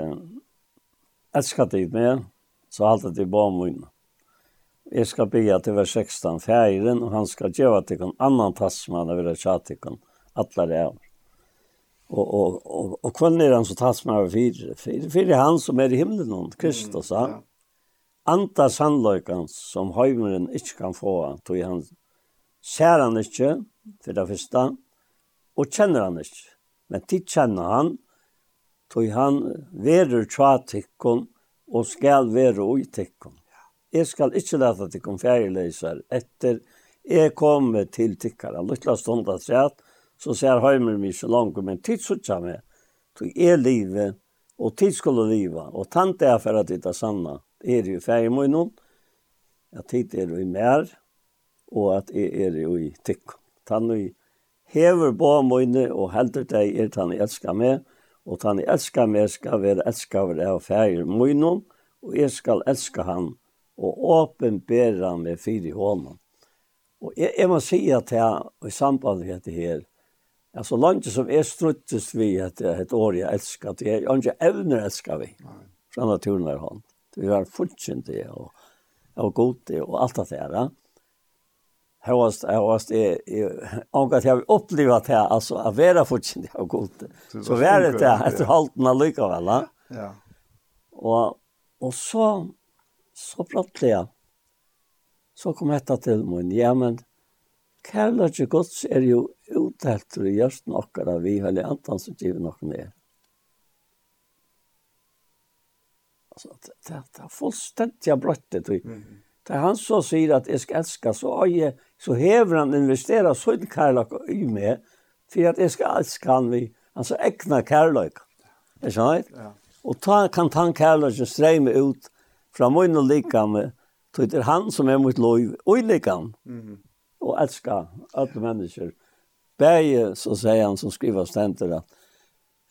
att ska det med så allt det bara mun Jag ska be att det var 16 färgen och han ska göra att det kan annan tasman över det chatikon alla det är. Och och och och kvällen är han så tasman över fyra fyra han som är i himlen någon Kristus ja anda sannløykan som høymeren ikke kan få, tog han ser han ikke, for det første, og kjenner han ikke. Men tid kjenner han, tog han verer tja og skal veru ui tikkun. Jeg skal ikke lete tikkun fjerleisar etter jeg kommer til tikkara. Luttla stund at rett, så ser høymer mig så langt, men tid sutja meg, tog er livet, og tid skulle liva, og tante er for at det er sanna er i feimunnen, at tid er i mer, og at jeg er i tikk. Tann vi hever på mine og helder deg er tann jeg elsker meg, og tann jeg elsker meg skal være elsker av feir og jeg skal elske han og åpenbære meg fyr i hånden. Og jeg, jeg må si at jeg, og i samband med dette her, altså langt som er struttes vi at et år jeg elsker, at jeg ikke evner elsker vi, fra naturen er hånd. Vi var fullkjente og, og gode og alt det der. Hevast, hevast, jeg, jeg, omgat jeg har opplivet det, altså, å være fullkjente og gode. Så var det det etter halten av allikevel. Ja. Og, og så, så prattelig jeg. Så kom dette til min, ja, men kærlighet til gods er jo utdelt i hjørsten okkara vi, eller antan som giver noen mer. Alltså det det har fullständigt jag det. Det han så säger att jag ska älska så har jag så häver han investera så i Karla i med för att jag ska älska han vi alltså äkna Karla. Är så rätt? Ja. Och ta kan ta Karla just strömma ut från min och likam till det han som är mot lov och likam. Mm. Och älska alla människor. Bäje så säger han som skriver ständigt att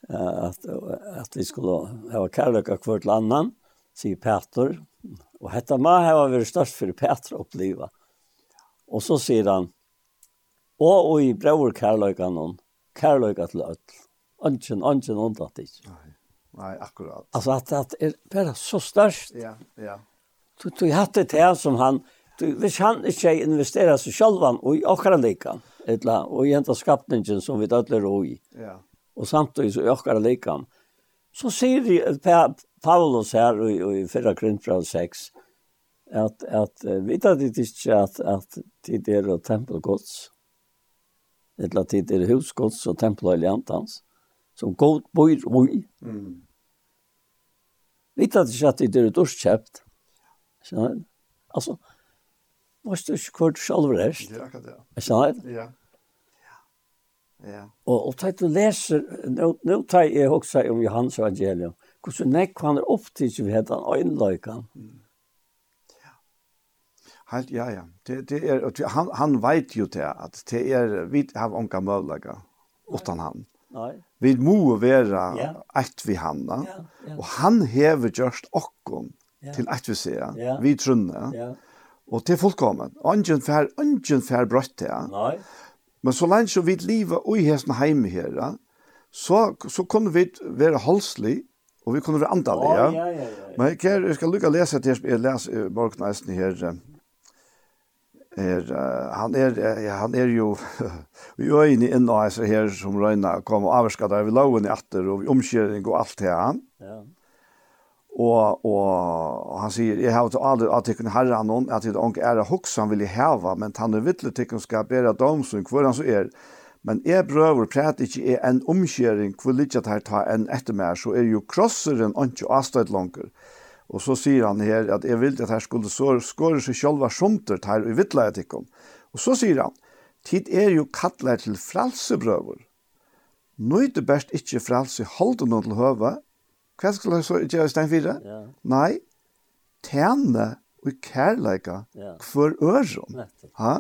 att att vi skulle ha kärlek och annan, landan säger Peter och detta må ha varit störst för Peter att uppleva. Och så sier han och i bror kärleken noen, kärlek till öll. Ønsken, ønsken, undat dich. Nej. Nej, akkurat. Alltså att att är bara så størst. Ja, ja. Du du hade det som han du hvis han ikke investerer så selv, och i akkurat lika eller och i enda skapningen som vi dødler og i. Ja og samtidig så øker det likam. Så sier de, pa, Paulus her i, i 4 Korinther 6, at, at uh, vi tar det ikke at, at tid er og tempelgods, eller tid er husgods og tempel og tempelhøyliantans, som god bor og i. Mm. Vi tar det ikke at tid er dorskjøpt. Skjønner du? Altså, Måste du ikke kvart selv rest? Det er akkurat det. Er det? Ja. Ja. Og, og tar du leser, nå, nå tar jeg også om Johans evangelium, hvordan nekk han er opptids vi heter han øynløykan. Ja. Helt, ja, ja. Det, det er, han, han vet jo til at det er, vi har unga møvlaga, utan han. Nei. Vi må være ja. ett vi han, da. ja, ja. og han hever gjørst okkom ja. til ett vi ser, ja. vi trunne, ja. og til fullkommen. Ungen fær, ungen fær brøtt til. Nei. Men så lenge som vi lever i hesten hjemme her, så, så kunne vi være halslig, og vi kunne være andalige. Ja. Oh, ja, ja, ja. Men her, jeg skal lukke å lese til, jeg leser Morgen Eisen her, er, uh, han, er, uh, han er jo i øynene inne av seg her som røyna kom og avskatt av loven i atter og omkjøring og alt det han. Ja og og han sier jeg har til alle at kunne herre han at det onk er hoks han vil heva men han er vittle tykken skal bera dom hvor han så er. Men jeg prøver prat ikke er en omskjering hvor litt at her ta en ettermær så er jo krosseren anki avstøyt langer og så sier han her at jeg vil at her skulle så skåre seg sjølva sjonter her i vittle tykken og så sier han tid er jo kattler til fralsebrøver. Nøyde best ikkje fralse holden til høve, Hva skal jeg så gjøre i stein fire? Ja. Nei, tjene og kærleika ja. for øren. Ha?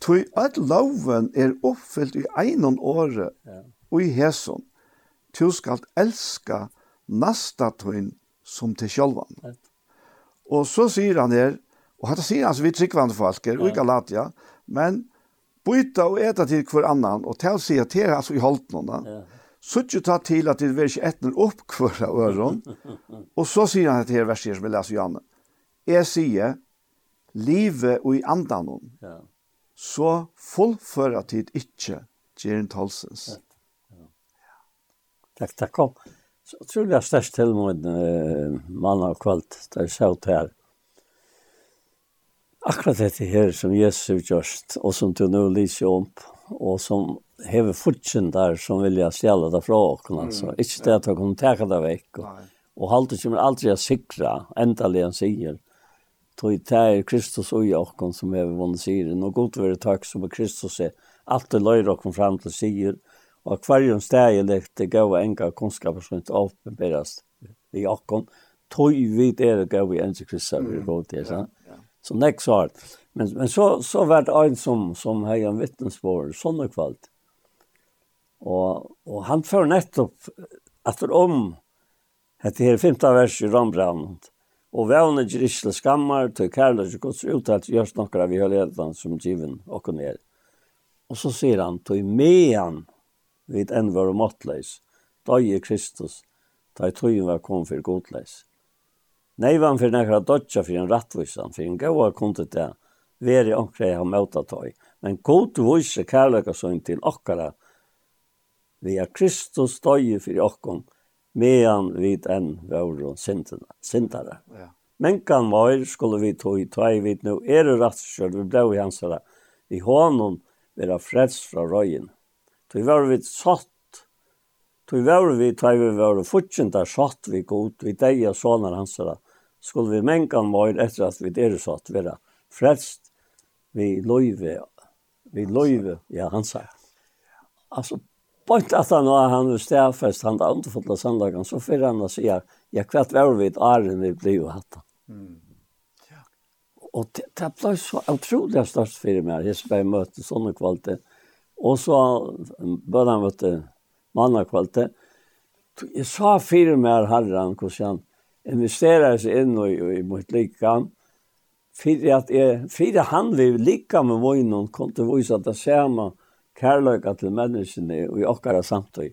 Tui at loven er oppfylt i einon åre ja. og i hæson. Tu skal elska nasta tuin som til sjølvan. Ja. Og så sier han her, og han sier han som vi tryggvande falker, ja. og i Galatia, men byta og eta til hver annan, og til å si at det er altså i holdt noen. Ja Suttju ta til at det verkje etner opp kvara øron, og så sier han til her verset som vi leser Janne. Jeg sier, livet og i andan om, ja. så fullføra tid ikkje Gjerin Tolsens. Takk, takk kom. Så tror jeg størst til mot uh, mann og kvalt, der jeg sjøt her. Akkurat dette her som Jesus har gjort, og som du nå lyser om, og som hever fortsen der som vilja stjæla det fra åkken, altså. Mm. Ikke det at han kunne teka det vekk. Og, og halte kommer aldri å sikra, endelig han sier, tog det er Kristus og åkken som hever vunnet sier, og godt være takk som er Kristus er alltid løyre åkken fram til sier, og hverjum steg lekt det gav enga kunnskaper som ikke åpenberes i åkken, tog vi det er gav i ense Kristus, vi god det, sant? Så nekk svart. Men, men så, så var det en som, som har en vittnesbord, sånne kvalt. Og, og han får nettopp etter om etter her femte vers i Rombrand. Og vevne grisle skammar, til kærlighet og gods uttalt, gjørs nokra vi høyledan som given og ned. Og så sier han, til mean vid enn var måttleis, da i Kristus, da i tøyen var kom for godleis. Nei var han for nekra dødja for en rattvisan, for en gaua kunde det, veri omkring han møtta tøy. Men god vise kærlighet sånn til okkara, vi er Kristus døye for okkom, medan vi enn våre sintare. Ja. Men kan var skulle vi ta i tvei vid nu, er det rattkjørt, vi ble i hans herre, i hånden være freds fra røyen. Tog var vi satt, tog var vi tvei vi var fortjent der satt vi god, vi deg og sånne hans herre, skulle vi menkan var etter at vi er satt være frelst, vi løyve, vi løyve, ja, han sa. Altså, Bort at han var han og stedfest, han hadde andefulla søndagen, så fyrir han og sier, ja, kvart var vi et æren vi ble jo hatt. Mm. Ja. Og det, det ble så utrolig størst for meg, jeg skulle møte sånne kvalitet. Og så bør han møte manna kvalitet. Jeg sa for meg herren, hvordan han investerer seg inn i, i mot likam, for at jeg, for han vil lika med vøgnen, kom til å vise at det samme, kærløyga til menneskene og i okkara samtøy,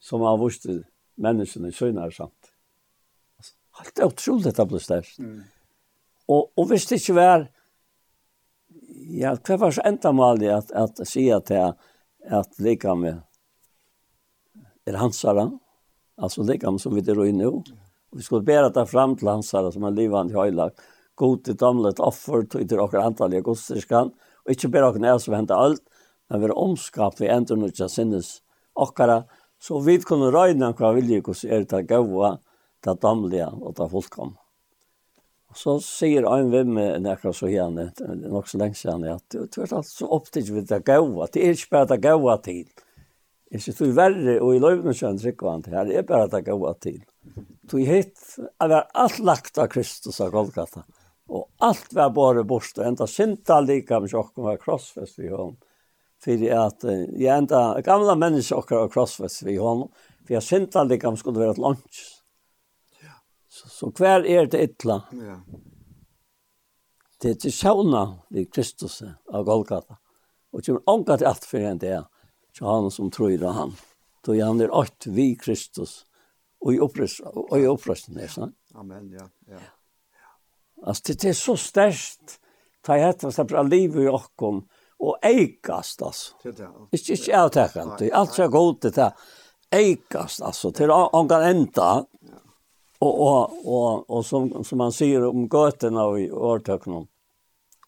som han vurste menneskene synar samtøy. Altså, alt er utrolig dette ble størst. Mm. Og, och visst det inte var, ja, hva var så enda malig at, at säga till at, at lika med er hansara, altså lika med som vi er i nå, vi skulle bæra det fram till hansara som er livande höjlag. god till damlet offer, till det okker antallige godstyrskan, og ikke bæra okker nær som hentet alt, men vi er omskap vi ender nå ikke sinnes okkara, så vi kunne røyne hva vilje hvordan er det gode, det damlige og det fullkom. Så sier en vim med nekka så gjerne, nok så lenge siden, at du er alt så opptidig ved det gode, det er ikke bare det gode til. Jeg synes du er verre, og i løyvene kjønner tryggvand, her det er bare det gode til. Du er hitt, det var alt lagt av Kristus av Golgata, og alt var bare og enda synta lika med sjokken var krossfest i hånden för att jag ända gamla människor och och crossfit vi hon för jag synta liksom skulle vara ett lunch. Ja. Så så kvar är det illa. Ja. Det är till sjåna vid Kristus av Golgata. Och det är ångat allt för en det Så han som tror i han. Då är han är åt vid Kristus. Och i upprösten och i upprösten. Amen, ja. ja. Alltså det är så stärkt. Ta hetta så bra liv i okkom og eikast altså. Ikke ikke avtakant. Alt så godt det. Eikast alltså till han kan enda. Och och och og som som man sier om gøtene i årtöknen.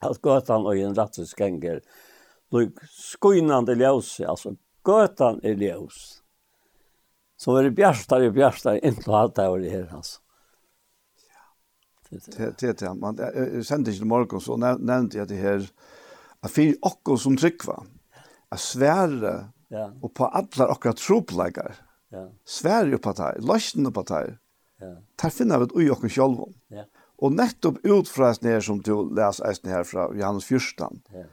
at gøtene och en rätts det er skuinande ljøs, alltså götan er ljøs. Så är det bjärstare og bjärstare inte alt det här alltså. Det det det man sände till morgon så nämnde jag det här at fyrir okkur som tryggva, at svære ja. og på alle okkur tropleikar, ja. svære på det, løsne på det, ja. der finner vi ui okkur sjálfum. Ja. Og nettopp ut fra her som du les eisen her fra Johannes Fyrstan, ja.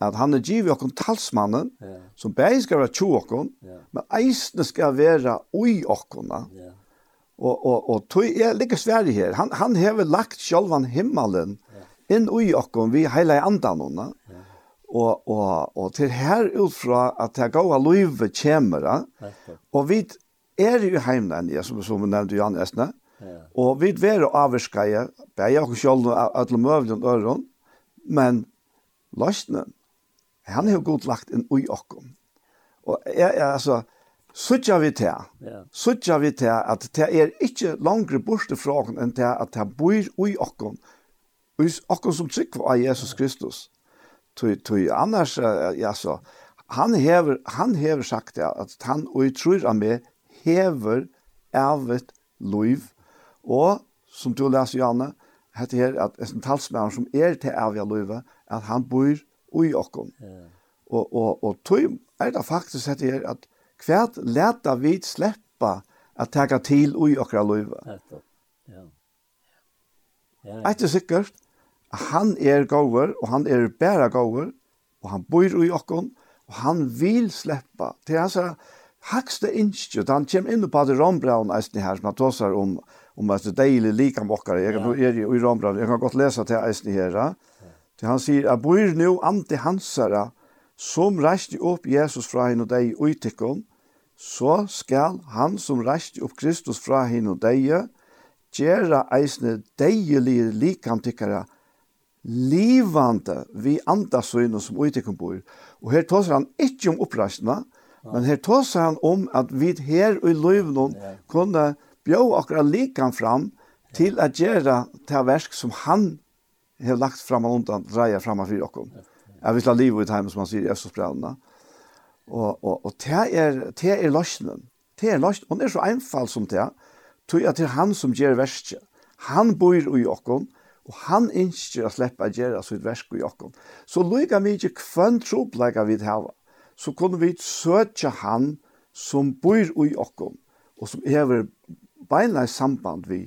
at han er givet okkur talsmannen, ja. som bæg skal være tjo okkur, ja. men eisen skal være ui okkur, Ja. Og, og, og tog er like svære her. Han, han hever lagt sjálvan himmelen ja. inn ui okkur vi heila i andan henne. Ja og, og, og til her utfra at det gode livet kommer, og vi er jo hjemme, som, som vi nevnte Jan Østene, ja. og vi er avvarskere, bare og selv og alle møvlen øren, men løsene, han har godt lagt en ui okkom. Og jeg, jeg, altså, Suttja vi til, suttja vi til at det er ikke langere borte fra oss enn til at det bor i oss, i oss som trykker av Jesus Kristus tui tui annars ja så han hever han hever sagt ja, at han og i trur av meg hever ervet luiv og som du leser Janne hette her at en talsmann som er til ervet luiv at han bor i okkom yeah. og og og tui er det faktisk hette her at hvert leta vi sleppa at teka til ui okra luiv Ja. Ja. Ja. det er sikkert han er gåver, og han er bæra gåver, og han bor i okkon, og han vil sleppa. Det er altså hakste innskjøtt, han kommer inn på det rombraun eisne her, som han tåsar om, om at det er deilig lika mokkare, jeg kan, ja. er i rombraun, jeg kan godt lesa til eisne her, til han sier, jeg bor nu ante hansara, som reiste opp Jesus fra henne og deg i så skal han som reiste opp Kristus fra henne og deg, gjøre eisne deilige likamptikkere, livande vi andasøyne som uttikken bor. Og her tåser han ikke om oppreisene, men her tåser han om at vi her i løyvnån kunne bjå akkurat likan fram til at gjøre det versk som han har lagt fram og undan dreier fram av fyrir okkom. Jeg vil ha livet ut hjemme, som han sier i Østersbrevnene. Og, og, og det er, det er løsningen. Det er løsningen. Og det er så einfalt som det. Tog at det er han som gjør verset. Han bor i okkom, Og han ønsker å slippe å gjøre sitt versk i okken. Så lykker vi ikke kvann troplegge vi til så kunne vi søke han som bor i okken, og som hever beina i samband vi,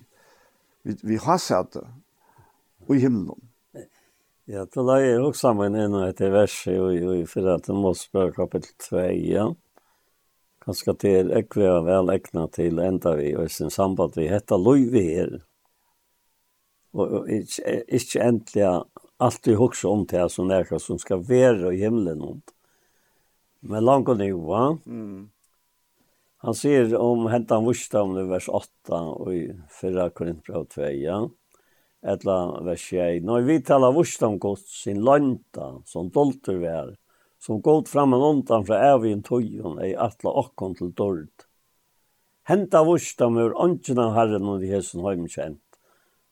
vi, vi har sett det, i himmelen. Ja, då la jeg også sammen inn og etter verset i, i fyrre til Mosbøk kapitel 2, ja. Kanskje det er ekve og vel egnet til enda vi, og i sin samband vi heter Løyve her og ikke, ikke endelig alltid hukse om til som nærkast som skal være i himmelen om. Men langt og nivå. Mm. Han sier om hentan vursdom i vers 8 og i 4 Korintbrev 2, ja. Etla vers 1. Når vi talar vursdom gott sin landa som dolter vi er, som gott fram en ondan fra evigin tøyen ei atla okkon til dord. Henta vursdom ur ånden av Herren og de hesen heimkjent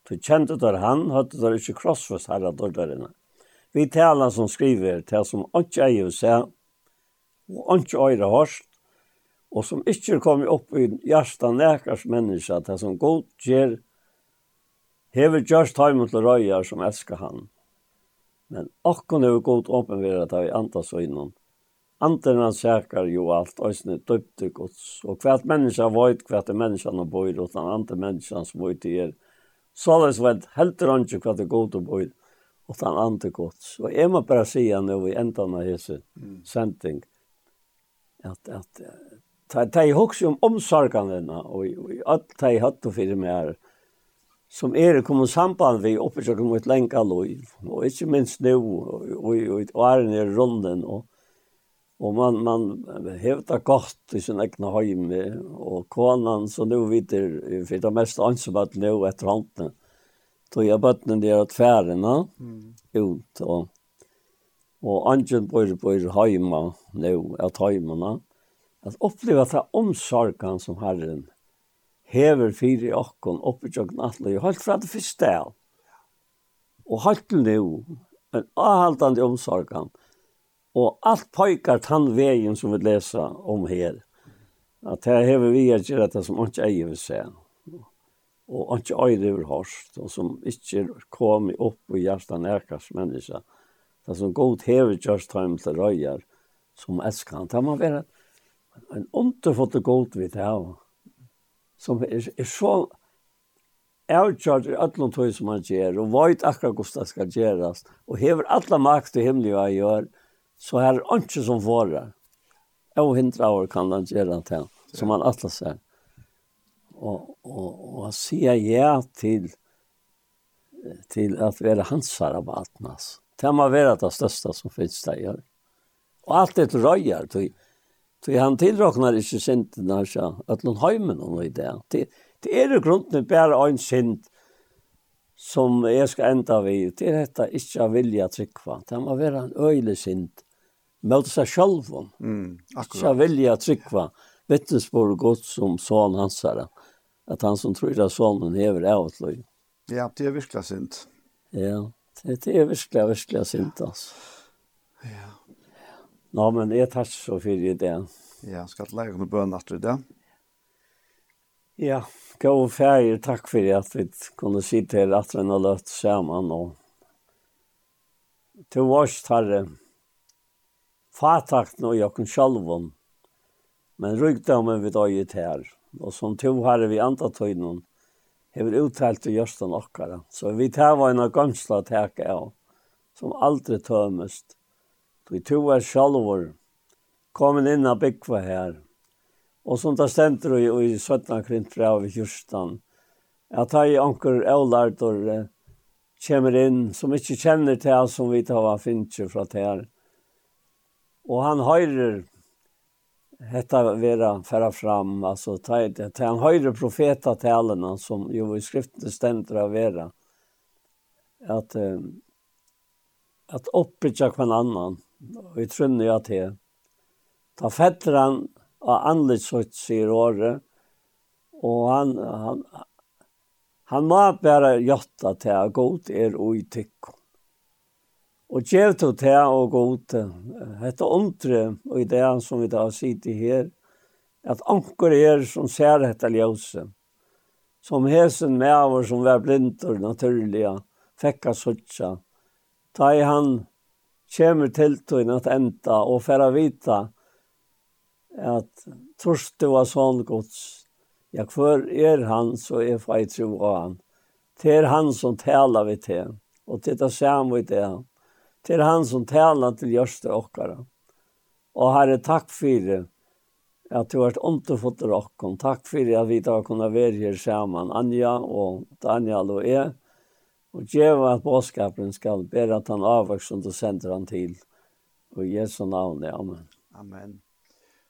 Du kjente der han, hadde der ikke krossfest herre dørderene. Vi taler som skriver, til som ikke eier seg, og ikke øyre hørst, og som ikke kommer opp i hjertet nekars menneske, til som god gjør, hever gjørst heimen til røyer som elsker han. Men akkurat er godt åpenvera til vi antas og innom. Anten han sækar jo alt, og sånn òsne døpte gods, og hvert menneske veit hvert er menneskene bor, den andre menneskene som veit er, så har det vært helt rønnsig hva det er til å bo i, og den andre godt. Og jeg må bare si han nå i enda av hese mm. sending, at, at de, de husker om omsorgene, og, og alt de hatt å fyre med som er kommet samband vi oppe som kommer et lenge lov, og ikke minst nå, og, og, og, og er i runden, og, og Og man, man hevda godt i sin egna heime, og konan som nå vidder, for det mest ansvaret nå etter håndene, tog jeg bøttene der at færene mm. ut, og, og angen bor på heima nu, at heimene, at oppleva ta omsorgan omsorgen som Herren hever fire i okken, oppe i atle, og holdt fra det første av, og holdt til nu, en avhaltande omsorgan, og Og alt pojkar tann vägen som vi läser om her. At her hever vi er göra det som ikke eier vill säga. Og ikke äger vill hørst. Og som ikke kommer opp i hjärtan nærkast menneska. Det som god hever just time til röjar som älskar han. Det må være en underfått og godt vidt her. Som er, er så avgjort i öllum tog som han gjør, og vajt akkurat hvordan det skal gjøres, og hever alle makt i himmelen hva jeg gjør, Så här det ikke som får det. Og hindre år kan han gjøre det som han alltid ser. Og, Och, och, och säga ja till till att vara hans sarabatnas. Det må vara det största som finns där. Ja. Och allt det röjer. Till, till han tillräknar inte synderna så att han hemmen och i det. Det, det är ju grunden bare en sint som jeg skal enda vid. Det är detta inte vilja tryckva. Det må vara en öjlig synd møte seg selv om. Mm, akkurat. Så vilja trykva vittnesbord og godt som son hans her, at han som tror at sonen hever av et løy. Ja, det er virkelig sint. Ja, det er virkelig, virkelig sint, altså. Ja. Nå, men jeg tar så fyrir i det. Ja, skal jeg legge noen bønn etter det? Ja, gå og ferie, takk for at vi kunne si til at vi har løtt sammen. Og... Til vårs, Herre, fatakten og jokken sjalvun, men rygdamen vid øyet her, og som to har vi antatøynen, hever uttalt til gjørsten okkara. Så vi tar var en gansla teka av, som aldri tømest. Vi to er sjalvor, komin inn av byggva her, og som det stender i, i 17 krint fra av kjørstan, at jeg anker eulart og kommer inn, som ikke kjenner til som vi tar av finnje fra det her, Og han høyrer hetta vera færa fram, altså tæt, han høyrer profetatalene som jo i skriften stender av vera, at, at oppbytja kvann annan, og i trunni at det, ta fetter han av anlitsøtt, sier året, og han, han, han må bare gjøtta til at god er ui tikkum. Og gjev til te og god, hette ondre, og ideen som vi da sitter her, at anker er som ser dette ljøse, som hesen med av som var blindur naturliga, fekka suttja, ta i han kommer til til at enda, og færa vita at torste var sånn gods, ja, hvor er han, så er fei tro av han. Det er han som taler vi til, og til det samme i det han til han som taler til gjørste okkara. Og herre, takk for at du har vært underfått dere okken. Takk for at vi da kunne være her sammen, Anja og Daniel og jeg. Og djeva at bådskapen skal bære at han avvokser og du sender han til. Og Jesu navn, amen. Amen.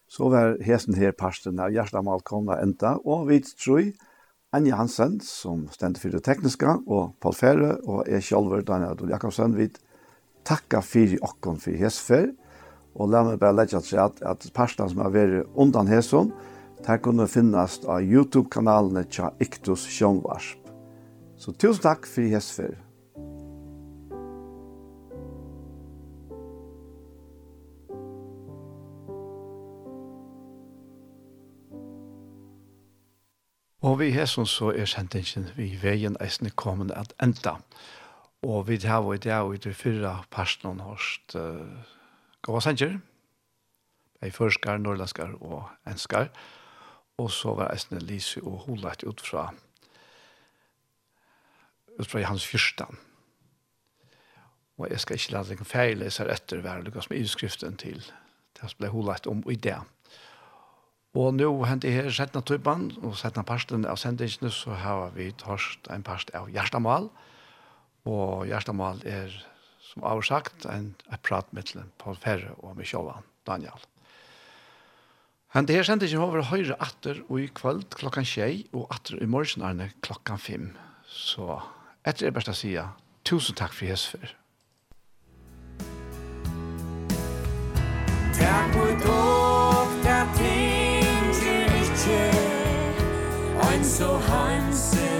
Så var hesten her parsten av Gjersta Malkomna enda, og vi tror Anja Hansen, som stender for det tekniske, og Paul Fære, og jeg selv, Daniel Jakobsen, vidt takka fyri okkom fyrir hesfer, og la meg bare legge seg at, at parstene som har vært undan hesson, der kunne finnes av YouTube-kanalene tja Iktus Sjønvarsp. Så tusen takk for hesfer. Og vi hesson så er sendingen vi veien eisne kommet at enda. Og vi har vært det i de fyrre personen hørst uh, Gåa Sanger, ei førskar, norrlandskar og enskar. Og så var Esne Lise og Holat ut fra ut fra hans fyrstan. Og jeg skal ikke lade en feilleser etter hver lukas med utskriften til det som ble Holat om i det. Og nå hentet her settene typen og settene parsten av sendingene så har vi tørst en parst av Gjerstamal. Og Og Gjerstamal er, som har sagt, en, en prat med Paul Ferre og Michjovan Daniel. Men det her sender ikke over høyre atter og i kveld klokken tjei og atter i morgen er klokkan fem. Så etter er beste å si tusen takk for Jesper. Takk for dog, der ting til ikke, ein so hansen.